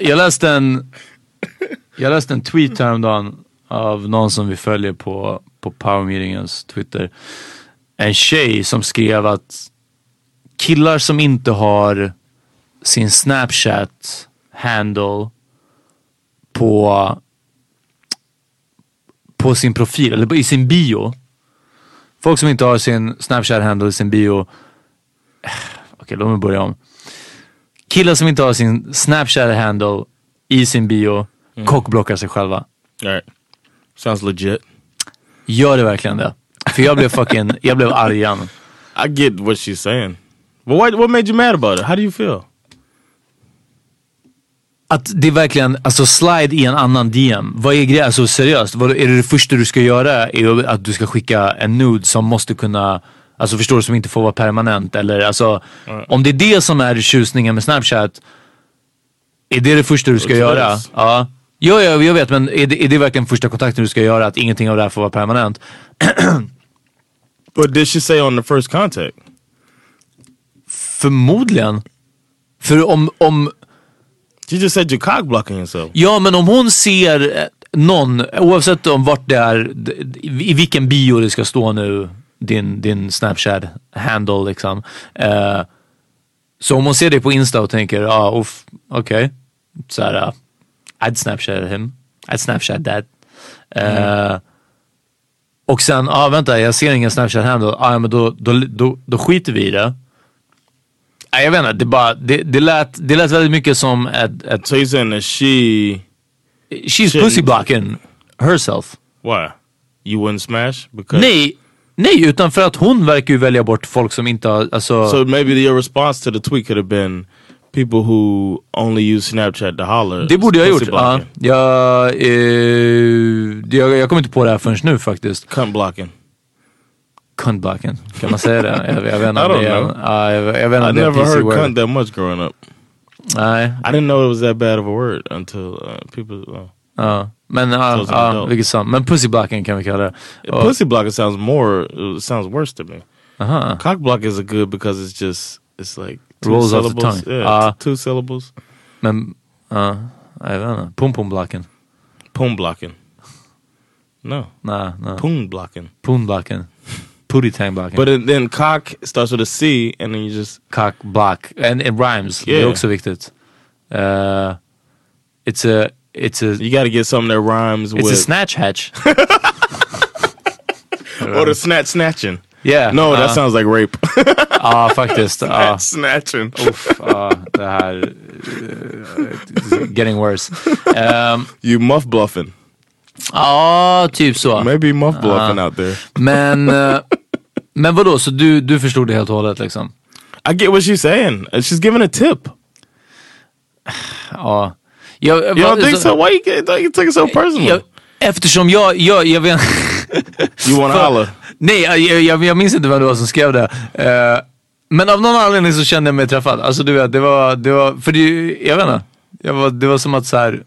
Jag läste en, jag läste en tweet häromdagen av någon som vi följer på, på Power Meetingens Twitter. En tjej som skrev att killar som inte har sin Snapchat handle på på sin profil eller i sin bio. Folk som inte har sin Snapchat handle i sin bio. Eh, okej, låt mig börja om. Killar som inte har sin Snapchat handle i sin bio kockblockar sig själva. All right. Sounds legit. Gör det verkligen det? För jag blev fucking, *laughs* jag blev arg igen. I get what she's saying. But what, what made you mad about it? How do you feel? Att det är verkligen, alltså slide i en annan DM. Vad är grejen? Alltså seriöst, vad, är det det första du ska göra? Är att du ska skicka en nude som måste kunna, alltså förstår du, som inte får vara permanent? Eller alltså, om det är det som är tjusningen med Snapchat, är det det första du ska göra? nice. Ja. Ja, ja, jag vet, men är det, är det verkligen första kontakten du ska göra? Att ingenting av det här får vara permanent? *clears throat* But did she say on the first contact? Förmodligen. För om, om She just said you're cock blocking yourself. Ja, men om hon ser någon, oavsett om vart det är, i vilken bio det ska stå nu, din, din Snapchat-handle liksom. Eh, så om hon ser dig på Insta och tänker, ja, ah, okej. Så här, uh, I'd Snapchat him. I'd Snapchat that. Eh, och sen, ja ah, vänta, jag ser ingen Snapchat-handle. Ah, ja, men då, då, då, då skiter vi i det. Nej, jag vet inte, det, bara, det, det, lät, det lät väldigt mycket som ett... ett So you're saying that she... she's pussy blocking herself. Why? You wouldn't smash? Because Nej, nej, utan för att hon verkar ju välja bort folk som inte har, alltså... So maybe your response to the tweet could have been people who only use Snapchat to holler. det borde jag ha gjort. Ja, blocking. jag, eh, jag, jag kommer inte på det här förrän nu faktiskt. Cunt blocking. Cunt blocking, kan man säga det? *laughs* Jag, jag vet inte I don't det know. ja, jag, jag vet inte I never heard word. cunt that much growing up. Nej, I didn't know it was that bad of a word until uh, people. Uh, ja. Men ja, Close ja, vilket sant. Men pussy blocking kan vi kalla det. Och- pussy blocking sounds more uh, sounds worse to me. Aha. Cock block is a good because it's just it's like two Rolls off the tongue. Yeah, Ah. t- two syllables. Men, ja, jag vet inte. Pum pum blocking. Pum blocking. No, Nej, nej. pum blocking. Pum blocking. Pooty tang blocking. But then, then cock starts with a C, and then you just cock block. And it rhymes. Det är Yeah. också viktigt. Uh, it's a, it's a, you got to get something that rhymes it's a snatch hatch. *laughs* or the snatch snatching. Yeah. No, that uh, sounds like rape. Ja, faktiskt. Ja, snatching. uff, ja, det här... uh, getting worse. Um, You muff bluffing. Ja, typ så. Maybe muff bluffing out there. Men, *laughs* uh, men vadå, så du, du förstod det helt och hållet liksom? I get what she's saying. Uh, She's giving a tip. Ja. Jag, You don't think so? Why you, take it so personal? Jag, eftersom jag, jag, jag vet *laughs* you want to holler? Nej, jag, jag, jag minns inte vem det var som skrev det. Eh, men av någon anledning så kände jag mig träffad. Alltså du vet, det var, det var för det, jag vet inte. Jag var, det var som att så här.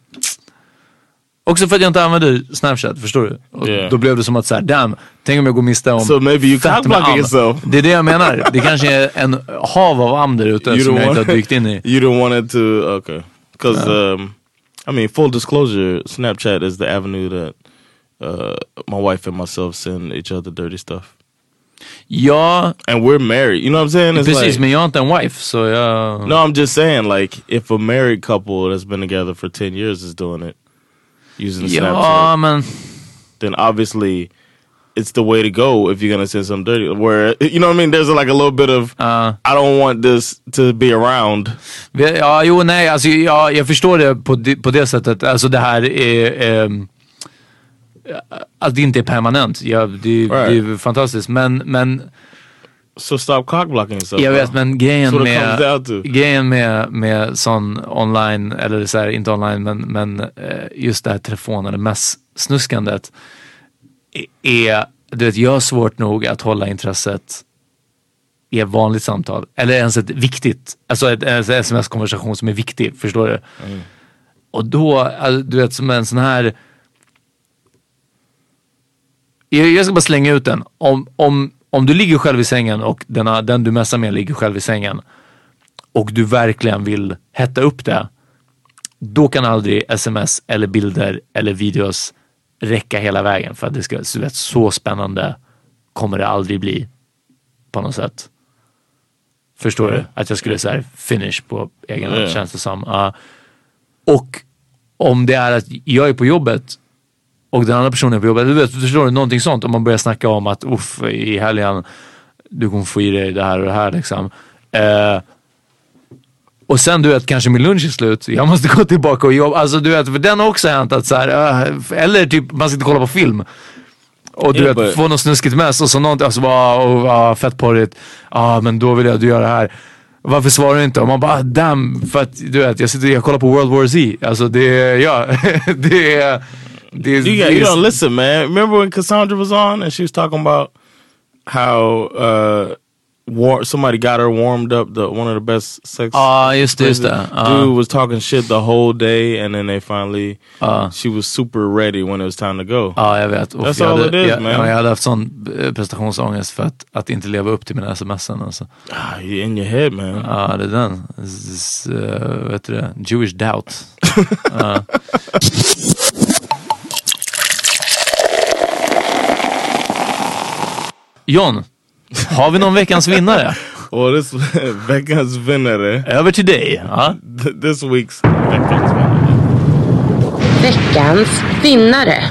Också för att jag inte använder Snapchat, förstår du? Och Yeah. Då blev det som att så här, damn, tänk om jag går miste om So maybe you fett med am. yourself. Det är det jag menar. Det kanske är en hav av am där ute som jag inte har dykt in i. *laughs* You don't want it to okay because um, I mean full disclosure, Snapchat is the avenue that uh, my wife and myself send each other dirty stuff, Ja, and we're married. You know what I'm saying? It's precis, like, men jag har inte en wife så jag... no, I'm just saying like if a married couple that's been together for ten years is doing it using Ja, Snapchat, men... then obviously. It's the way to go if you're gonna send some dirty. Where *laughs* you know what I mean? There's like a little bit of Uh, I don't want this to be around. Ja, jo, nej, alltså, ja, jag förstår det på, det på det sättet. Alltså det här är... ehm, att det inte är permanent. Ja, det, det är fantastiskt. Men, men So stop cock blocking yourself. jag vet, men grejen comes med, grejen med, med sån online, eller så här, inte online, men, men eh, just det här telefon eller mess-snuskandet är, du vet, jag har svårt nog att hålla intresset i ett vanligt samtal. Eller ens ett viktigt, alltså ett, en sms-konversation som är viktig, förstår du? Och då, alltså, du vet som en sån här jag, jag ska bara slänga ut den. Om, om, om du ligger själv i sängen och denna, den du messar med ligger själv i sängen och du verkligen vill hetta upp det. Då kan aldrig sms eller bilder eller videos räcka hela vägen för att det ska, så, vet, så spännande kommer det aldrig bli på något sätt. Förstår du? Att jag skulle säga finish på egen hand Ja. känns det som. Ja. och om det är att jag är på jobbet och den andra personen är på jobbet. Du vet, förstår du? Någonting sånt. Om man börjar snacka om att uff, i helgen, du kommer få i dig det här och det här liksom. Eh, och sen du vet, kanske min lunch är slut. Jag *laughs* måste gå tillbaka och jobba. Alltså du vet, för den har också hänt att så här, eh, eller typ man sitter och kollar på film. Och du vet, får något snuskigt mess och så någonting, alltså bara, oh, ah, fett porrigt. Ja, ah, men då vill jag att du gör det här. Varför svarar du inte? Och man bara, ah, damn, för att du vet, jag sitter och kollar på World War Z. Alltså det är, ja, *laughs* det är, det är, You, got, you don't listen, man. Remember when Cassandra was on and she was talking about how uh, war somebody got her warmed up the one of the best sex ah uh, just this uh, ah. dude was talking shit the whole day and then they finally uh, she was super ready when it was time to go. Ja uh, jag vet. Och That's jag all hade, it is jag, man. Jag, hade haft sån eh, prestationsångest för att, att inte leva upp till mina sms'en alltså. Ah, in your head man. Ja uh, det är den. This, uh, eh, vet du det? Jewish doubt. *laughs* uh. John har vi någon veckans vinnare? Well, this *laughs* veckans vinnare. Över till dig. Ja. This week's veckans vinnare. Veckans vinnare.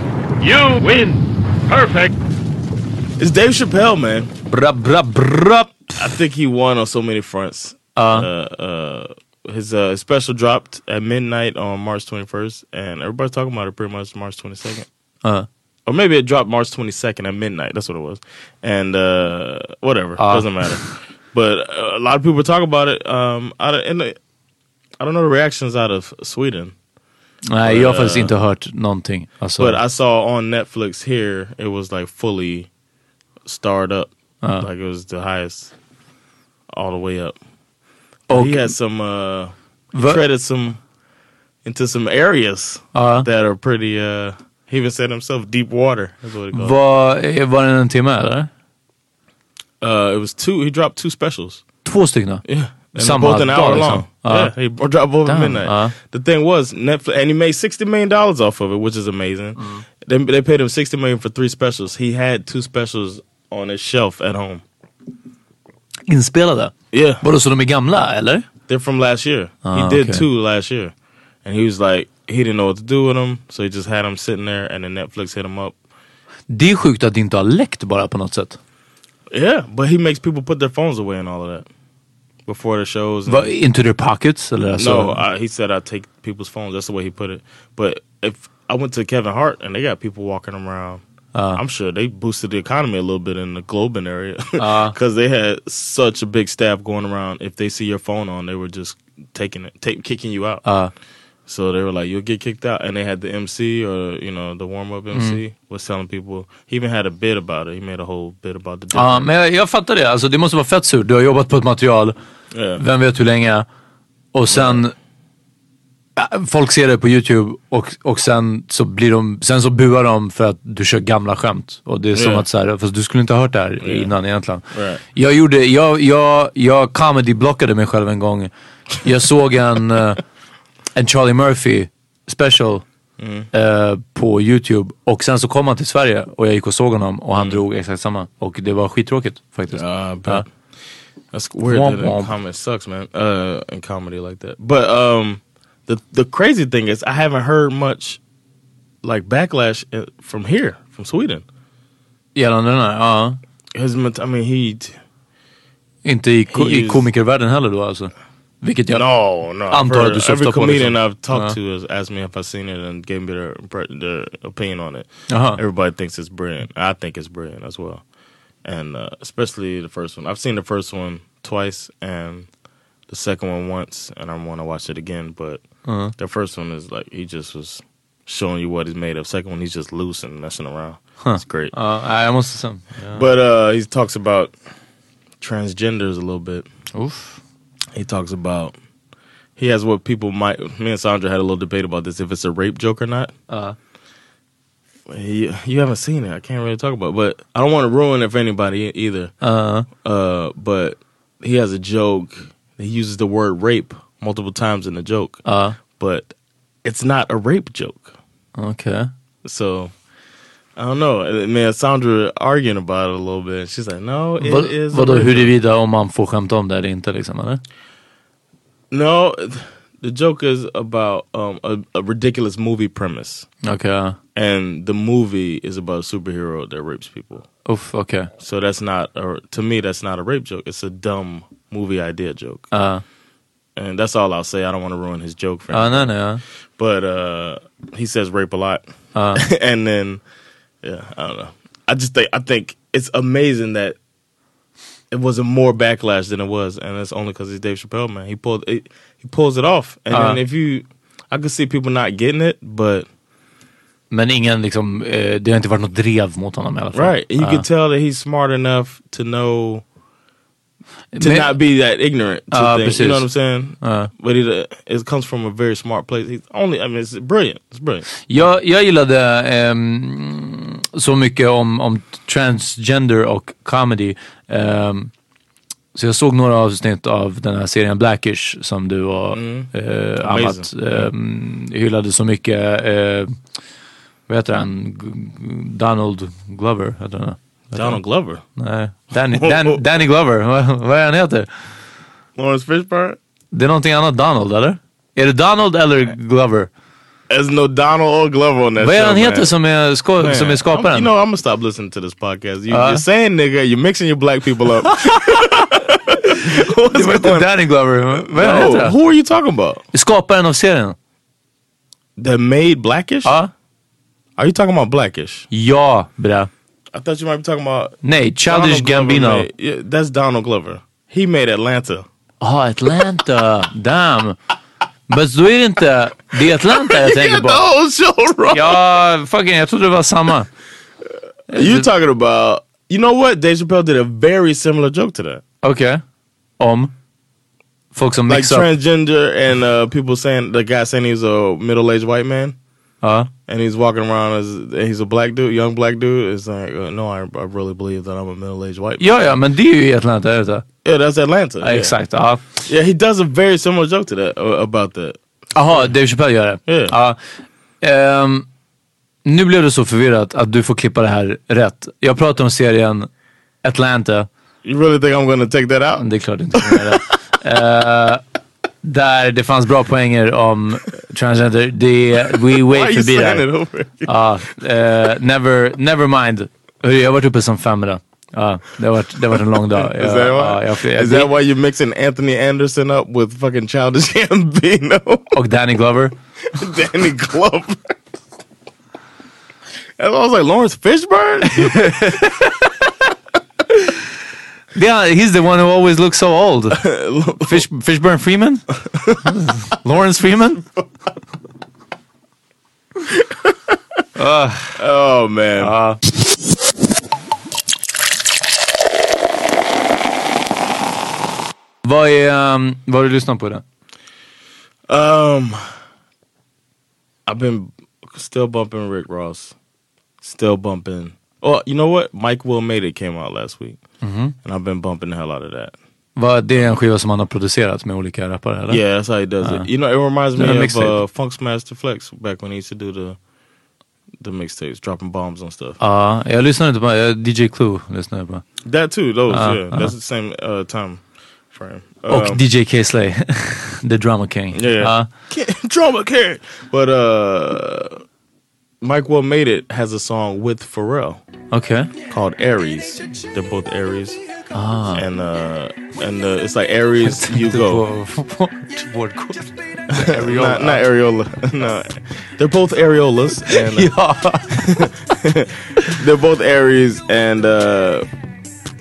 You win. Perfect. It's Dave Chappelle, man. Bra, bra, bra. I think he won on so many fronts. Uh. Uh, uh, his uh, special dropped at midnight on March 21st, and everybody's talking about it pretty much March 22nd. Uh. Or maybe it dropped March 22nd at midnight. That's what it was. And uh, whatever, Uh. doesn't matter. But uh, a lot of people talk about it. Um, out of, and the, I don't know the reactions out of Sweden. Nej, jag har faktiskt Uh, inte hört någonting. Alltså, But I saw on Netflix here, it was like fully starred up. Uh. like it was the highest all the way up. Och- he had some, uh, he some into some areas Ja. that are pretty, uh, he even said himself, deep water. That's what it called. eh, var det eller? Uh, it was two, he dropped two specials. Två stycken? Yeah. And Samma both an dag, hour liksom. long. Ja. Yeah, he dropped both at Damn, midnight. ja. The thing was Netflix, and he made sixty million dollars off of it, which is amazing. Mm. They, they paid him sixty million for three specials. He had two specials on his shelf at home. Inspelade? Yeah, Vadå, så de är gamla eller? they're from last year. Ah, he did okay. two last year, and he was like, he didn't know what to do with them, so he just had them sitting there, and then Netflix hit him up. Det är sjukt att det inte har läckt bara på något sätt. Yeah, but he makes people put their phones away and all of that before the shows. and- into their pockets? Eller No, I, he said I take people's phones. That's the way he put it. But if I went to Kevin Hart and they got people walking around, Uh. I'm sure they boosted the economy a little bit in the Globen area *laughs* Uh. because they had such a big staff going around. If they see your phone on, they were just taking it, take, kicking you out. uh, So they were like, "You'll get kicked out." And they had the MC or you know the warm up MC Mm. was telling people. He even had a bit about it. He made a whole bit about the. ja, men jag, jag fattar det. Alltså, det måste vara fett surt. Du har jobbat på ett material, Yeah. vem vet hur länge. Och sen, ja, folk ser det på YouTube och, och sen så blir de, sen så buar de för att du kör gamla skämt. Och det är som Yeah. att så här, fast du skulle inte ha hört det här Yeah. innan egentligen. Right. Jag gjorde, jag, jag, jag comedy-blockade mig själv en gång. Jag såg en, eh, en Charlie Murphy special Mm. eh, på YouTube och sen så kom han till Sverige och jag gick och såg honom och han drog exakt samma. Och det var skittråkigt faktiskt. Uh, but Ja. That's weird. Womp that womp. comedy sucks, man. Uh, in comedy like that. But um, the the crazy thing is, I haven't heard much like backlash uh, from here, from Sweden. Gällande den här, ja. I mean, he. Inte i, ko- i komikervärlden heller då alltså. Vilket jag No, no. Antar heard- att du syftar every på. comedian liksom. I've talked Ja. to has asked me if I've seen it and gave me their their opinion on it. Jaha. Everybody thinks it's brilliant. I think it's brilliant as well, and uh, especially the first one. I've seen the first one twice and the second one once, and I want to watch it again. But Uh-huh. the first one is like he just was showing you what he's made of. Second one, he's just loose and messing around. Huh. It's great. Nej, jag måste sen. Ja. But uh, he talks about transgenders a little bit. Uff. He talks about he has what people might. Me and Sandra had a little debate about this if it's a rape joke or not. Ja. You, you haven't seen it. I can't really talk about, it, but I don't want to ruin it for anybody either. Ja. Uh, but he has a joke. He uses the word rape multiple times in the joke, Ja. but it's not a rape joke. Okay. So I don't know. Me and Sandra arguing about it a little bit. She's like, no, it Vad, is vadå huruvida om man får skämta om det eller inte liksom eller? No, the joke is about um, a, a ridiculous movie premise, Okay. and the movie is about a superhero that rapes people. Uff, okej. So that's not, or to me, that's not a rape joke. It's a dumb movie idea joke, Ja. and that's all I'll say. I don't want to ruin his joke for anyone. nej, nej. Ja. but uh, he says rape a lot, Ja. *laughs* and then yeah, I don't know. I just think I think it's amazing that it wasn't more backlash than it was, and it's only because he's Dave Chappelle, man. He pulled it, he pulls it off, and Uh. if you, I could see people not getting it, but Men ingen liksom, eh, det har inte varit något drev mot honom i alla fall. right, you Ja. can tell that he's smart enough to know to Men- not be that ignorant to things. You know what I'm saying? Ja. But it, it comes from a very smart place. He's only, I mean, it's brilliant. It's brilliant. Jag, jag gillade ehm, så mycket om, om transgender och comedy. Ehm, så jag såg några avsnitt av den här serien Blackish som du och Mm. eh. Amat ehm, hyllade så mycket. Eh, vad heter han? Donald Glover heter han. Donald Glover. Nej. Danny, Dan, *laughs* Danny Glover. Vad är han heter? Lawrence Fishburne? Det är någonting annat Donald eller? Är det Donald eller Glover? There's no Donald or Glover on that Vad är show, han heter man. som är, sko- Man, som är I'm, you know, I'm gonna stop listening to this podcast. You, Uh. you're saying nigga, you're mixing your black people up. det var inte Danny Glover. Vad no, heter? who are you talking about? Skaparen av serien. The made Blackish? Ja. Are you talking about Blackish? Ja, bra. I thought you might be talking about Nej, Childish Gambino. made- yeah, that's Donald Glover. He made Atlanta. Oh, Atlanta. *laughs* Damn. Men då är det inte... Det är Atlanta jag *laughs* tänker på. Ja, fucking, jag trodde det var samma. You talking about? You know what? Dave Chappelle did a very similar joke to that. Okej. Om? Folk som Like mixar upp. transgender and uh, people saying the guy saying he's a middle-aged white man. Ja. and he's walking around as he's a black dude, young black dude. It's like, uh, no, I, I really believe that I'm a middle-aged white. Ja, ja, men det är ju i Atlanta, är det inte? Yeah, that's Atlanta. Ja, yeah. Exakt, ja. Yeah, he does a very similar joke to that uh, about that. Jaha, Dave Chappelle gör det? Yeah. Ja. Ehm, nu blev det så förvirrat att du får klippa det här rätt. Jag pratar om serien Atlanta. You really think I'm gonna take that out? Det är klart inte göra det. *laughs* Eh, där det fanns bra poänger om transgender. Det, we *laughs* way förbi där. again? Ja, eh, never, never mind. Jag har varit uppe som fem idag. Ja, det har varit, det har varit en lång dag. *laughs* Is Jag- that why? jag- jag- Is that why you're mixing Anthony Anderson up with fucking Childish Gambino, *laughs* Och Danny Glover. Danny Glover? And I was like Lawrence Fishburne. Yeah, he's the one who always looks so old. *laughs* Fish, Fishburne Freeman? *laughs* Lawrence Freeman? *laughs* oh man. Ja. Vad är, um, vad har du lyssnat på då? Um, I've been still bumping Rick Ross, still bumping. Oh, you know what? Mike Will Made It came out last week, Mhm. and I've been bumping the hell out of that. Vad, det är en skiva som han har producerat med olika rappare eller? Yeah, that's how he does Uh, it. You know, it reminds me of uh, Funk's Master Flex back when he used to do the the mixtapes, dropping bombs and stuff. Ja, jag lyssnade inte på, jag, DJ Clue lyssnade på. That too, those Uh, yeah, uh. that's the same uh, time frame. Och Um, DJ K-Slay, *laughs* The Drama King. Yeah, Ja. *laughs* drama carrot. But uh, Mike Will Made It has a song with Pharrell. Okay. called Aries. They're both Aries. Ah. And uh and uh, it's like Aries *laughs* you go. *laughs* *laughs* Not, not areola. no. They're both areolas and uh, they're both Aries and uh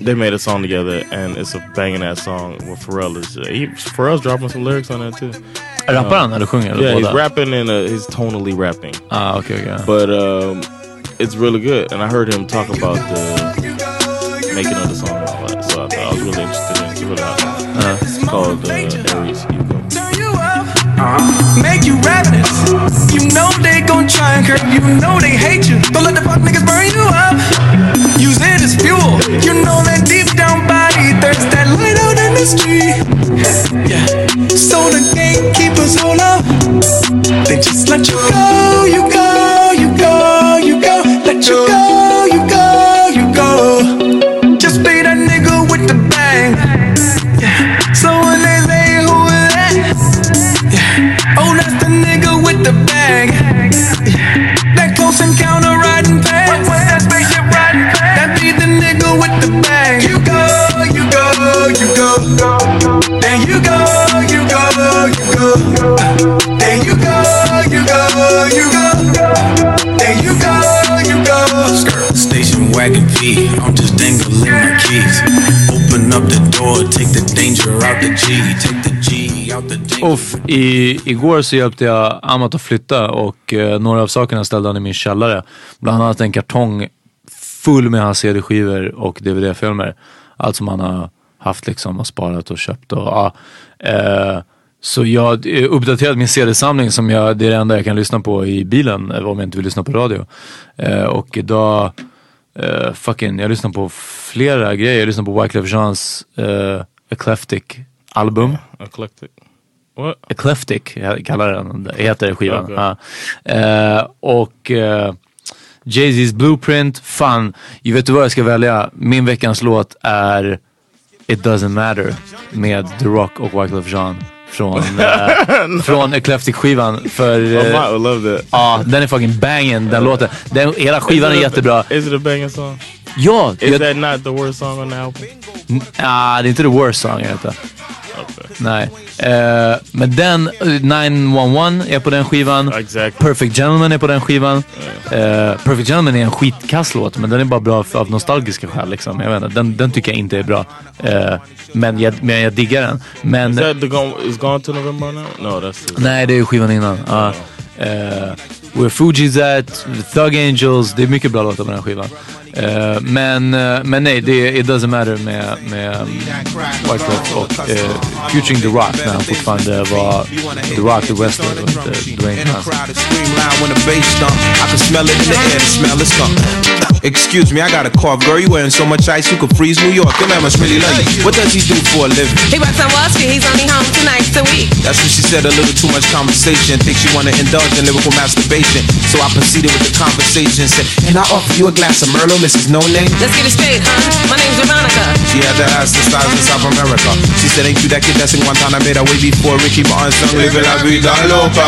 they made a song together and it's a banging ass song with Pharrell is uh, he, Pharrell's dropping some lyrics on that too. Rappar han eller sjunger? Yeah, båda? he's rapping and uh, he's tonally rapping. Ah, okej, okej. But um it's really good and I heard him talk about the making of the song and all that. So I thought I was really interested in it. It's really hot. Uh. It's called uh, Aries You Go. Uh-huh. Make you ravenous. You know they gon' try and curb. You know they hate you. Don't let the fuck niggas burn you up. Use it as fuel. You know that deep down body thirst that light out in the street. Yeah. So the gatekeepers hold up. They just let you go. You go. You go. You go. Let. You go. Yeah. That close encounter riding past. That spaceship riding past? That be the nigga with the bag. You go, you go, you go. There you go, you go, you go. There you go, you go, you go. There you go, you go. Station wagon V, I'm just dangling my keys. Open up the door, take the danger out the G, take the Uff, i, igår så hjälpte jag Amat att flytta och eh, några av sakerna ställde han i min källare. Bland annat en kartong full med hans CD-skivor och DVD-filmer. Allt som han har haft liksom och sparat och köpt. Och, ja. eh, så jag eh, uppdaterade min CD-samling som jag, det är det enda jag kan lyssna på i bilen eh, om jag inte vill lyssna på radio. Eh, och idag, eh, fucking, jag lyssnar på flera grejer. Jag lyssnar på Wyclef Jeans eh, Eclectic album. Eclectic. What? Eclectic jag kallar den, heter skivan. Okej. Ja. Eh, och eh, Jay-Z's Blueprint. Fan, jag vet du vad jag ska välja? Min veckans låt är It Doesn't Matter med The Rock och Wyclef Jean. Från, *laughs* eh, från Eclectic-skivan. För, love that. Ja, den är fucking banging den låten. Den, hela skivan är Is it a- jättebra. Is it a banging song? Ja! Is jag- that not the worst song on the album? Ah, det är inte the worst song jag heter. Nej. Eh, men den, eh, 911 är på den skivan. Perfect Gentleman är på den skivan. Eh, Perfect Gentleman är en skitkass låt, men den är bara bra för, av nostalgiska skäl. Liksom. Jag vet inte, den, den tycker jag inte är bra. Eh, men, jag, men jag diggar den. Men, Is that the gone, is Gone to November now? No, that's the, nej, det är skivan innan. Ja. Where Fuji's at, Thug Angels. Det är mycket bra låtar på den här skivan. Eh, men, eh, men nej, det It Doesn't Matter med, med um, Wyclef och uh, Futuring The Rock när han fortfarande var The Rock, The Wrestler och inte Dwayne Johnson. Scream loud when the bass stomp. I can smell it in the air, the smell is skunk. Excuse me, I got a cough. Girl, you wearing so much ice you could freeze New York. Your man must really love you. What does he do for a living? He works on Wall Street. He's only home two nights a week. That's what she said, a little too much conversation. Think she wanna indulge in lyrical masturbation. So I proceeded with the conversation. Said, Can I offer you a glass of Merlot, Mrs. No Name? Let's get it straight, huh? My name's Veronica. She had to ask the stars in South America. She said, Ain't you that kid that's in Guantanamo way before Ricky Martin sung Living La Vida Loca?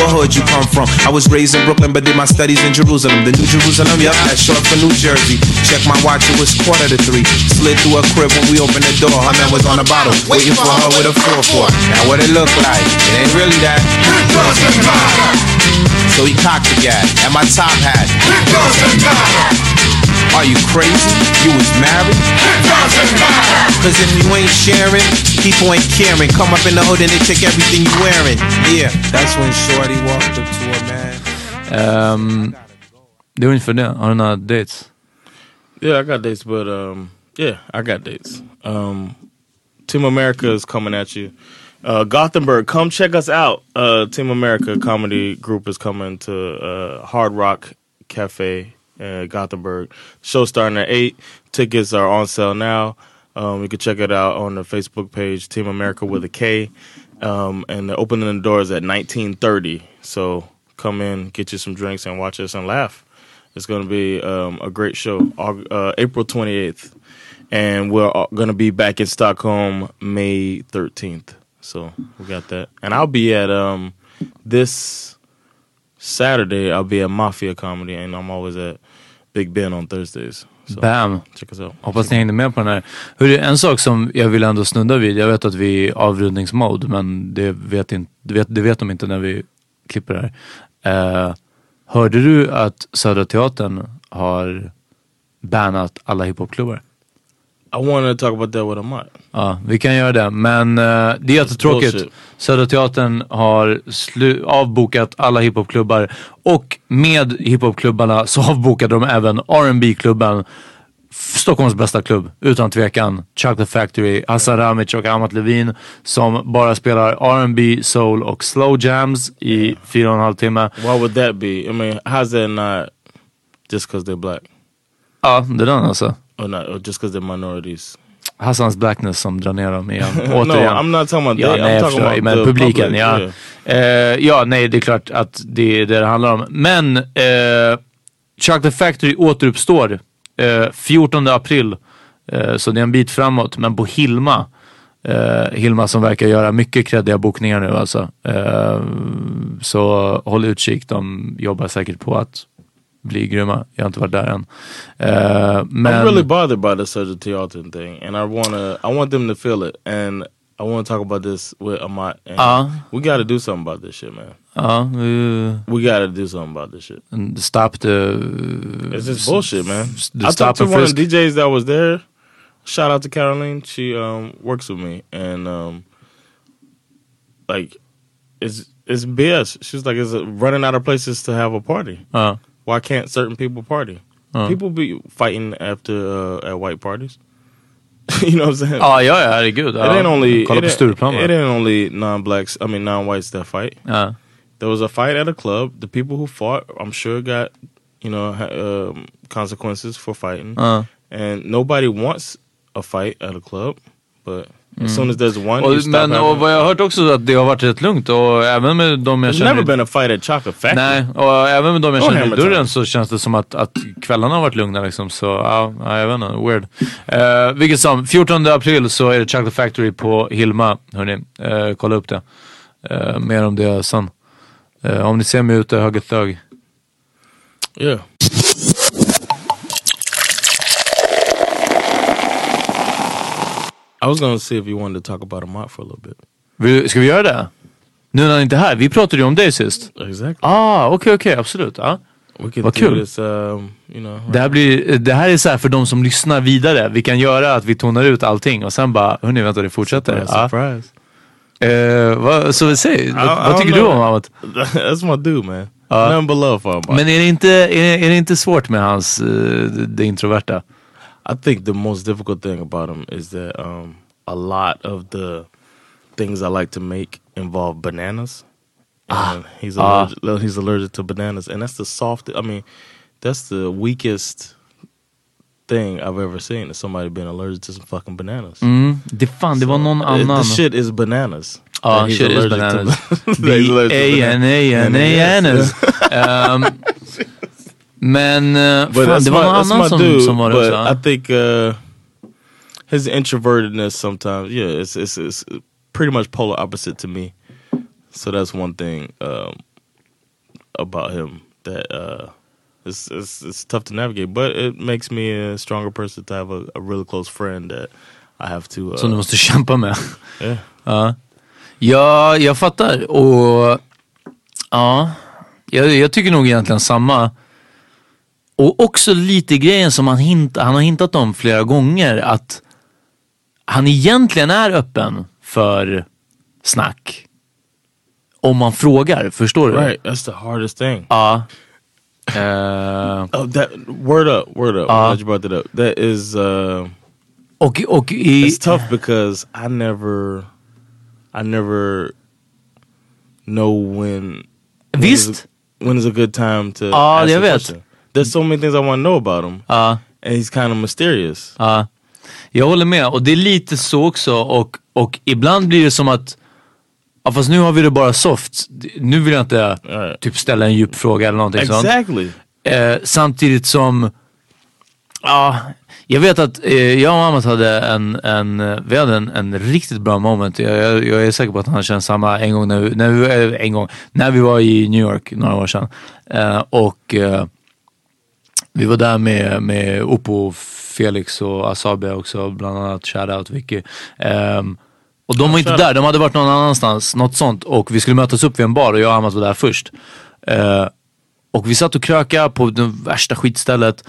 What hood you come from? I was raised in Brooklyn, but did my studies in Jerusalem. The New Jerusalem, yup, that's short for New Jersey. Check my watch, it was quarter to three. Slid through a crib when we opened the door. Her man was on the bottle, waiting for her with a 4-4. Now what it look like? It ain't really that. So he cocked the gat and my top hat. Are you crazy? You was married? Cause if you ain't sharing, people ain't caring. Come up in the hood and they take everything you wearing. Yeah, that's when Shorty walked up to a man. Um, är ungefär det. Har du några dates? Yeah, I got dates, but um, yeah, I got dates. Um, Team America is coming at you. Uh, Gothenburg, come check us out. Uh, Team America comedy group is coming to uh, Hard Rock Cafe, uh, Gothenburg. Show starting at eight. Tickets are on sale now. Um, you can check it out on the Facebook page, Team America with a K. Um, and they're opening the doors at 1930. So come in, get you some drinks, and watch us and laugh. It's going to be um, a great show. Uh, April 28th. And we're going to be back in Stockholm May 13th. So we got that. And I'll be at um, this Saturday, I'll be at Mafia Comedy, and I'm always at Big Ben on Thursdays. So Bam! check us out. Hoppas ni hängde med på den här. Hörru, en sak som jag vill ändå snudda vid. Jag vet att vi är avrundningsmode, men det vet, inte, det vet, det vet de inte när vi klipper det här. Eh, hörde du att Södra Teatern har bannat alla hiphopklubbar? I wanted to talk about that with Amat. Ja, vi kan göra det. Men eh, det är jättetråkigt. Södra Teatern har avbokat alla hiphopklubbar och med hiphopklubbarna så avbokade de även R&B klubben Stockholms bästa klubb, utan tvekan. Chocolate Factory, Hassan Ramic och Amat Levin som bara spelar R&B, soul och slow jams i fyra och en halv timme. Why would that be? I mean, how's that not just because they're black? Ja, det är den alltså. Or, not, or just because they're minorities? Hassans blackness som drar ner dem igen. *laughs* No, Återigen. I'm not talking about ja, they, nej, I'm talking about Men the publiken, public, ja. yeah. Eh, ja, nej, det är klart att det är det det handlar om. Men eh, Chocolate Factory återuppstår eh, 14 april. Eh, så det är en bit framåt. Men på Hilma. Eh, Hilma som verkar göra mycket kreddiga bokningar nu alltså. Eh, så håll utkik. De jobbar säkert på att bli grymma. Jag har inte varit där än. Eh, men... I'm really bothered by the Sergio Teatern thing, and I wanna, I want them to feel it, and I want to talk about this with Amat. And Uh. we got to do something about this shit, man. Vi- We got to do something about this shit. and stop the... It's just bullshit, man. I stop talked to one of the DJs that was there. Shout out to Caroline. She um, works with me, and um, like, it's it's BS. She's like, it's running out of places to have a party. Uh. Why can't certain people party? Uh. People be fighting after uh, at white parties. *laughs* you know what I'm saying? Ja, ja, ja, herregud. It Ja. ain't only Kolla it ain't, it ain't only non-blacks. I mean non-whites that fight. Ja. There was a fight at a club. The people who fought, I'm sure, got you know um, consequences for fighting. Uh. And nobody wants a fight at a club, But as soon as there's one, Mm. Och, men och vad jag har hört också att det har varit rätt lugnt och även med de jag There's känner... never been a fight at Chocolate Factory. Nej, och även med de jag känner i dörren så känns det som att, att kvällarna har varit lugna liksom. Så ja, ja, jag vet inte, weird. Uh, vilket som, 14 april så är det Chocolate Factory på Hilma, hörni. Uh, kolla upp det. Uh, mer om det sen. Uh, om ni ser mig ute, hög ett thug. Yeah. I was gonna see if you wanted to talk about Amat for a little bit. Ska vi göra det? Nu när han inte är här. Vi pratade ju om dig sist. Exactly. Ah, okej okej, absolut. Ja. We can Vad kul. this, um, you know. Det här, blir, det här är så här för de som lyssnar vidare. Vi kan göra att vi tonar ut allting och sen bara, hörni vänta det fortsätter. Surprise, Ja. surprise. Eh, vad, så säg, vad, vad tycker du om Amat? *laughs* That's my dude, man. Nothing but love for Amat. Men är det inte, är, det- är det inte svårt med hans, eh, det, introverta? I think the most difficult thing about him is that um, a lot of the things I like to make involve bananas. And he's Ah. allergic, he's allergic to bananas, and that's the softest. I mean, that's the weakest thing I've ever seen. Is somebody being allergic to some fucking bananas? Mm, det fan, det var någon Uh, annan. The shit is bananas. Ja, he's shit is allergic to bananas. ba- that he's B-A-N-A-N-A-N-S. Um, Men eh, But fan, det my, var någon that's annan som, dude. som var det också. I think uh, his introvertedness sometimes, yeah, it's, it's it's pretty much polar opposite to me. So that's one thing um, about him that uh, it's, it's it's tough to navigate. But it makes me a stronger person to have a, a really close friend that I have to. Uh, Som du måste kämpa med. Yeah. Ja, ja jag fattar. Och ja, jag, jag tycker nog egentligen samma. Och också lite grejen som han, hint, han har hintat om flera gånger. Att han egentligen är öppen för snack. Om man frågar, förstår du? Right, that's the hardest thing. Ja. Eh, Oh, that word up, word up. Uh, you brought that up. That is. Uh, och i, it's tough because I never, I never know when. when is a- when is a good time to Ja, ask jag a vet. question. There's so many things I want to know about him, Ja. and he's kind of mysterious. Ja, jag håller med. Och det är lite så också. Och, och ibland blir det som att, ja, fast nu har vi det bara soft. Nu vill jag inte typ ställa en djup fråga eller någonting sånt. Exactly. Eh, samtidigt som, ja, jag vet att eh, jag och Amat hade en, en, vi hade en, en riktigt bra moment. Jag, jag, jag är säker på att han känner samma en gång när vi, när vi, eh, en gång, när vi var i New York några år sedan. Eh, och eh, vi var där med, med Oppo, Felix och Asabe också, bland annat. Shoutout Vicky. Ehm, och de var inte där, de hade varit någon annanstans, något sånt. Och vi skulle mötas upp vid en bar och jag och Amat var där först. Eh, och vi satt och krökade på det värsta skitstället.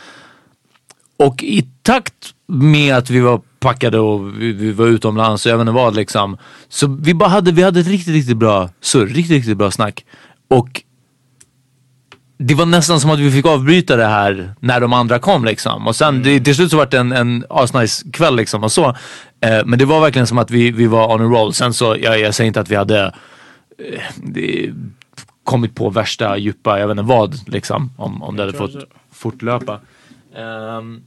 Och i takt med att vi var packade och vi, vi var utomlands och jag vet inte vad liksom. Så vi bara hade, vi hade ett riktigt, riktigt bra surr, riktigt, riktigt bra snack. Och det var nästan som att vi fick avbryta det här när de andra kom liksom. Och sen det, till slut så var det en, en asnice kväll liksom och så. Eh, men det var verkligen som att vi, vi var on a roll. Sen så, jag, jag säger inte att vi hade eh, det, kommit på värsta djupa, jag vet inte vad liksom. Om, om det hade fått fortlöpa. Ehm,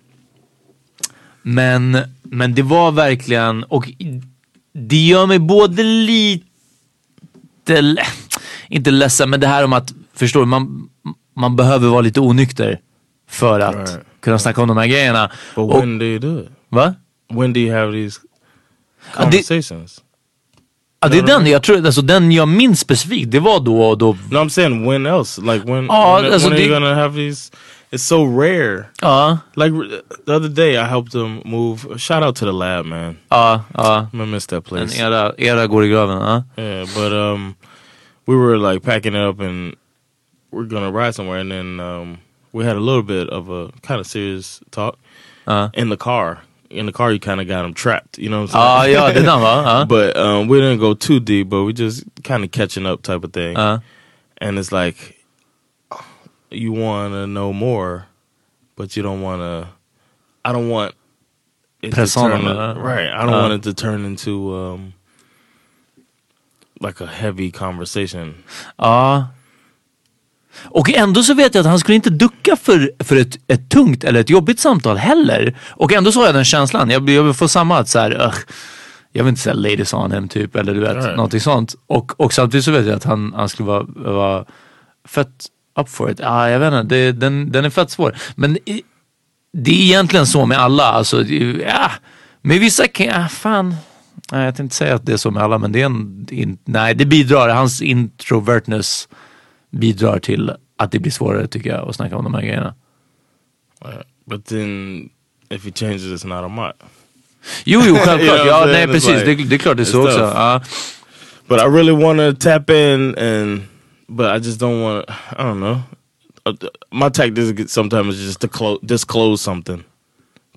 men, men det var verkligen, och det gör mig både lite, inte ledsen, men det här om att, förstår du, man, man behöver vara lite onykter för att Right. kunna snacka om de här grejerna. But Och- when do you do it? Va? When do you have these conversations? Ja, det är den, jag tror, alltså den jag minns specifikt, det var då och då. No, I'm saying when else? Like when? Ja, when, alltså when are you gonna have these? It's so rare. Ja. Like the other day, I helped them move. Shout out to the lab, man. Ja, ja. I miss that En place. era, era går i graven. Ja. Yeah, but um, we were like packing it up and we're gonna ride somewhere, and then um, we had a little bit of a kind of serious talk Uh. in the car. In the car, you kind of got him trapped. You know what I'm Ah, saying? yeah, den, va? Ja. but um, we didn't go too deep, but we just kind of catching up type of thing. Uh. And it's like you want to know more, but you don't want to. I don't want it to turn uh, right. I don't uh. want it to turn into um, like a heavy conversation. Ja. Och ändå så vet jag att han skulle inte ducka för, för ett, ett tungt eller ett jobbigt samtal heller. Och ändå så har jag den känslan. Jag, jag får samma att så här, ugh, jag vill inte säga ladies on him typ eller du vet Right. någonting sånt. Och, och samtidigt så vet jag att han, han skulle vara, vara fett up for it. Ah, jag vet inte, det, den, den är fett svår. Men i, det är egentligen så med alla. Alltså, ja, med vissa kan jag, fan. Nej, jag tänkte inte säga att det är så med alla men det är en, in, nej det bidrar, hans introvertness bidrar till att det blir svårare tycker jag att snacka om de här grejerna. But then if he changes it's not a mod. Jo, jo, självklart. *laughs* You know what ja, nej, precis. like- det, det är klart det är så också. tough. Ja. But I really want to tap in and but I just don't want I don't know. Uh, My tactic is sometimes just to close disclose something.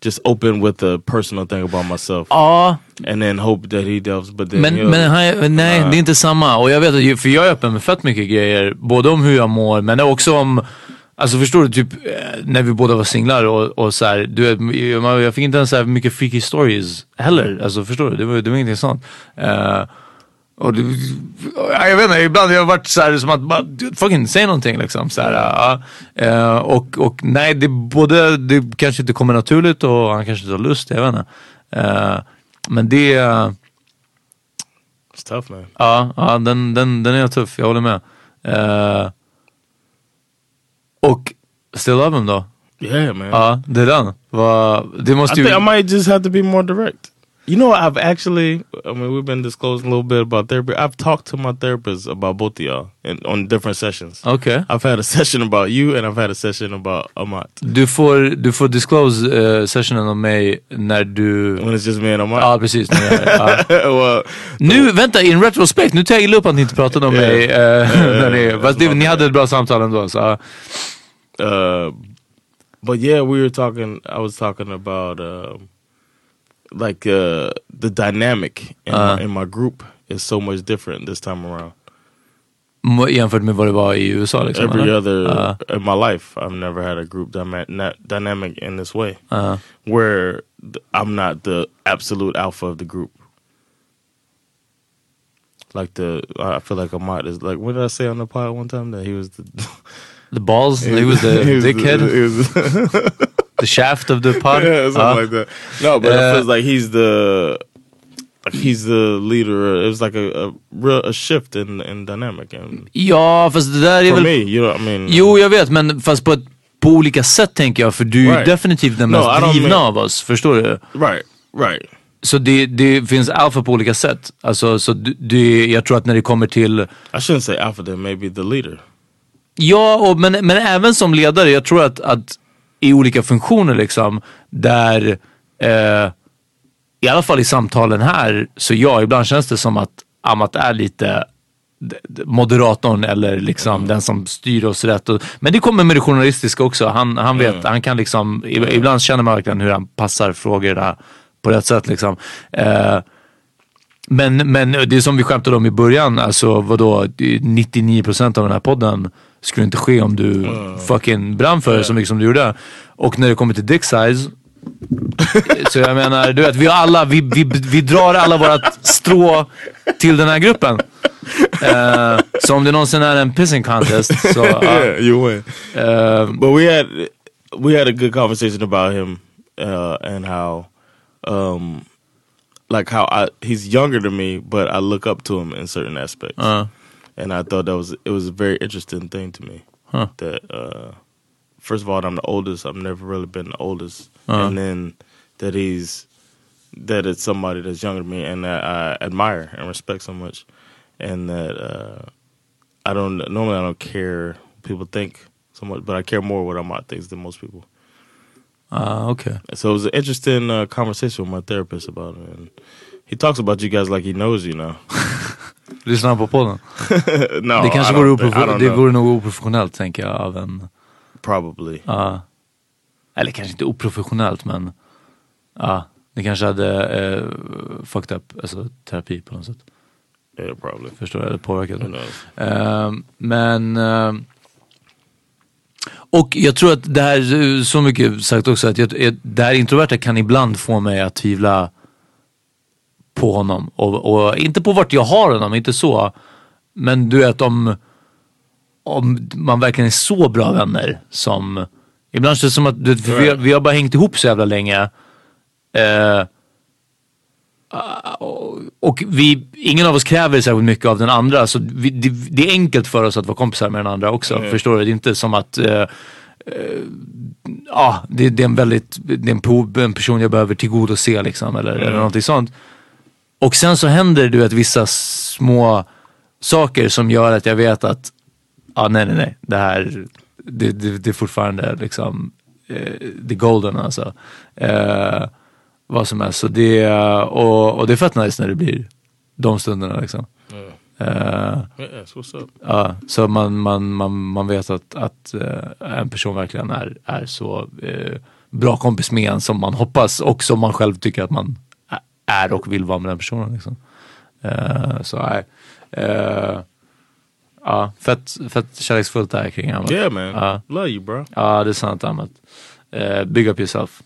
Just open with a personal thing about myself. Ja. And then hope that he delves but then Men, he'll- men han, nej, Uh, det är inte samma. Och jag vet att, för jag är öppen med fett mycket grejer. Både om hur jag mår, men också om Alltså förstår du, typ eh, när vi båda var singlar och, och så här, du jag fick inte ens så mycket freaky stories heller. Alltså förstår du, det var, det var ingenting sånt. Eh, och det, ja, jag vet inte, ibland har jag varit så här som att bara, fucking säg någonting liksom. Så här. Eh, och, och nej, det både, det kanske inte kommer naturligt och han kanske inte har lust, jag vet inte. Eh, men det är It's tough man. Ja, ja den, den, den är tuff, jag håller med. Eh, och Still Love Him då? Yeah man. Ja, det är den. Va, det I måste think ju... I might just have to be more direct. You know, I've actually, I mean, we've been disclosing a little bit about therapy. I've talked to my therapist about both of y'all in, on different sessions. Okay. I've had a session about you and I've had a session about Amat. Du får, du får disclose uh, sessionen om mig när du... When it's just me and Amat? Ja, precis. när jag- ja. *laughs* well, Nu, vänta, in retrospect, nu tar jag upp att ni inte pratade om Yeah. mig. eh, *laughs* *laughs* Yeah, ni, yeah, fast det, ni hade ett bra samtal ändå. Så, uh, but yeah, we were talking, I was talking about um like uh, the dynamic in, Uh. my, in my group is so much different this time around. jämfört med vad det var i USA liksom. Every eller? other Ja. in my life, I've never had a group dynamic in this way, Uh. where I'm not the absolute alpha of the group. Like the, I feel like Amat is like. What did I say on the pod one time that he was the The balls, he was the he was dickhead. he was- The shaft of the pod. yeah, something Ja. like that. No, but it Uh, feels like he's the like he's the leader. It was like a a, real, a shift in in dynamic and Ja, fast det där är väl... me, you know, I mean, Jo, jag vet, men fast på, på olika sätt tänker jag. För du är Right. definitivt den No, mest drivna mean- av oss. Förstår du? right, right. Så det, det finns alfa på olika sätt. Alltså, så det, jag tror att när det kommer till... I shouldn't say alpha. Then maybe the leader. Ja, och, men, men även som ledare. Jag tror att, att i olika funktioner liksom, där eh, i alla fall i samtalen här, så ja, ibland känns det som att Amat är lite moderatorn eller liksom den som styr oss rätt. Och, men det kommer med det journalistiska också. Han, han vet, han kan liksom, ib- ibland känner man verkligen hur han passar frågorna på rätt sätt liksom. Eh, men, men det är som vi skämtade om i början, alltså vadå, 99% av den här podden skulle inte ske om du fucking brann för det så mycket som du gjorde. Och när det kommer till dick size, *laughs* så jag menar, du vet, vi alla, vi, vi, vi drar alla vårat strå till den här gruppen. Eh, så om det någonsin är en pissing contest så... *laughs* ja. yeah, you win. Um, but we had we had a good conversation about him uh, and how, um, like how I he's younger than me, but I look up to him in certain aspects. Uh. And I thought that was it was a very interesting thing to me. Huh. That uh, first of all, I'm the oldest. I've never really been the oldest, Uh. and then that he's that it's somebody that's younger than me and that I admire and respect so much, and that uh, I don't normally I don't care what people think so much, but I care more what I'm about things than most people. Ah, okay. So it was an interesting uh, conversation with my therapist about it, and he talks about you guys like he knows you now. *laughs* Lyssnar han på podden? *laughs* no, det kanske vore, oprof- det vore nog oprofessionellt tänker jag av en... Probably. Ja. eller kanske inte oprofessionellt men... Ja, det kanske hade eh, fucked up alltså, terapi på något sätt. Yeah, probably. Förstår jag, eller påverkat. Knows? Ehm, men... ehm, och jag tror att det här, så mycket sagt också, att jag, det här introverta kan ibland få mig att tvivla på honom. Och, och inte på vart jag har honom, inte så. Men du vet om, om man verkligen är så bra vänner som... Ibland känns det som att du, vi, vi har bara hängt ihop så jävla länge. Eh, och, vi, ingen av oss kräver särskilt mycket av den andra så vi, det, det är enkelt för oss att vara kompisar med den andra också. Mm. Förstår du? Det är inte som att uh, ja, det, det är en väldigt, det är en, en person jag behöver tillgodose liksom eller, eller någonting sånt. Och sen så händer du vet vissa små saker som gör att jag vet att, ja nej nej nej, det här, det, det, det är fortfarande liksom, eh, det är golden alltså. Eh, vad som helst. Så det, och, och det är fett nice när det blir de stunderna liksom. Yeah, what's up. Ja, så man, man, man, man vet att, att eh, en person verkligen är, är så eh, bra kompis med en som man hoppas och som man själv tycker att man är och vill vara med den personen. Liksom. Eh, så nej. Eh, ja, fett, fett kärleksfullt där kring Amat. Yeah, man. Ja. Love you, bro. Ja, det är sant Amat. Eh, big up yourself.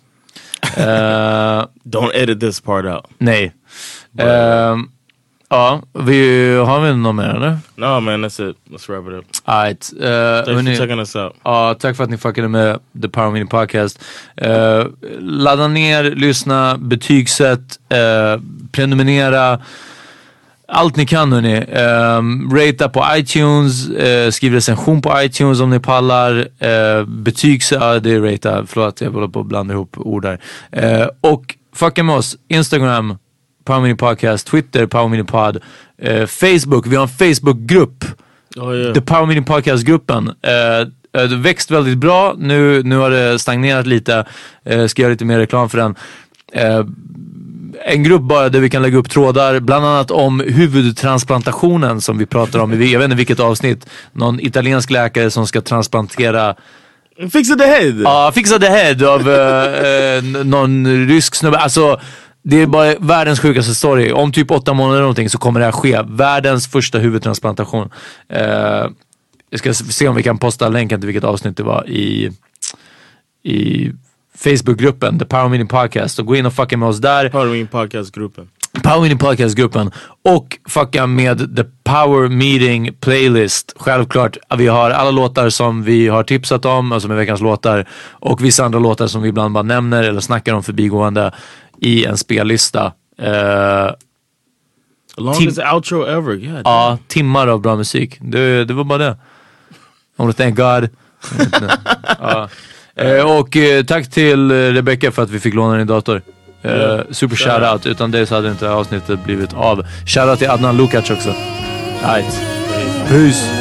*laughs* Don't edit this part out. nej. Eh, ja, vi, har vi något mer eller? No, man, that's it. Let's wrap it up. Alright. Uh, Thanks for checking us out. Ja, tack för att ni fuckade med The Power Mini Podcast. Uh, ladda ner, lyssna, betygsätt, uh, prenumerera. Allt ni kan hörni. Um, ratea på iTunes, uh, skriv recension på iTunes om ni pallar. Uh, betygs, ja det är ratea, förlåt jag håller på att blanda ihop ord där. Och fucka med oss, Instagram, Power Mini Podcast, Twitter, Power Mini Pod, uh, Facebook, vi har en Facebookgrupp. Oh, yeah. The Power Meeting Podcast-gruppen. Uh, det växt väldigt bra. Nu, nu har det stagnerat lite. Uh, ska göra lite mer reklam för den. Eh, en grupp bara där vi kan lägga upp trådar, bland annat om huvudtransplantationen som vi pratar om i, jag vet inte vilket avsnitt. Någon italiensk läkare som ska transplantera Fixa the head! Ja, fixa the head av eh, eh, någon rysk snubbe. Alltså, det är bara världens sjukaste story. Om typ åtta månader eller någonting så kommer det här ske. Världens första huvudtransplantation. Eh, jag ska se om vi kan posta länken till vilket avsnitt det var i, i Facebookgruppen, The Power Meeting Podcast. Så gå in och fucka med oss där. Power Meeting Podcast-gruppen. Power Meeting Podcast-gruppen och fucka med The Power Meeting Playlist. Självklart, vi har alla låtar som vi har tipsat om, alltså med veckans låtar och vissa andra låtar som vi ibland bara nämner eller snackar om förbigående i en spellista. Uh, Longest outro ever. God ja, timmar av bra musik. Det, det var bara det. I wanna thank God. *laughs* ja. Eh, och eh, tack till eh, Rebecca för att vi fick låna din dator. Uh, Ja. super Shout shoutout. Utan det så hade inte avsnittet blivit av. Shoutout till Adnan Lukac också. Right. Peace.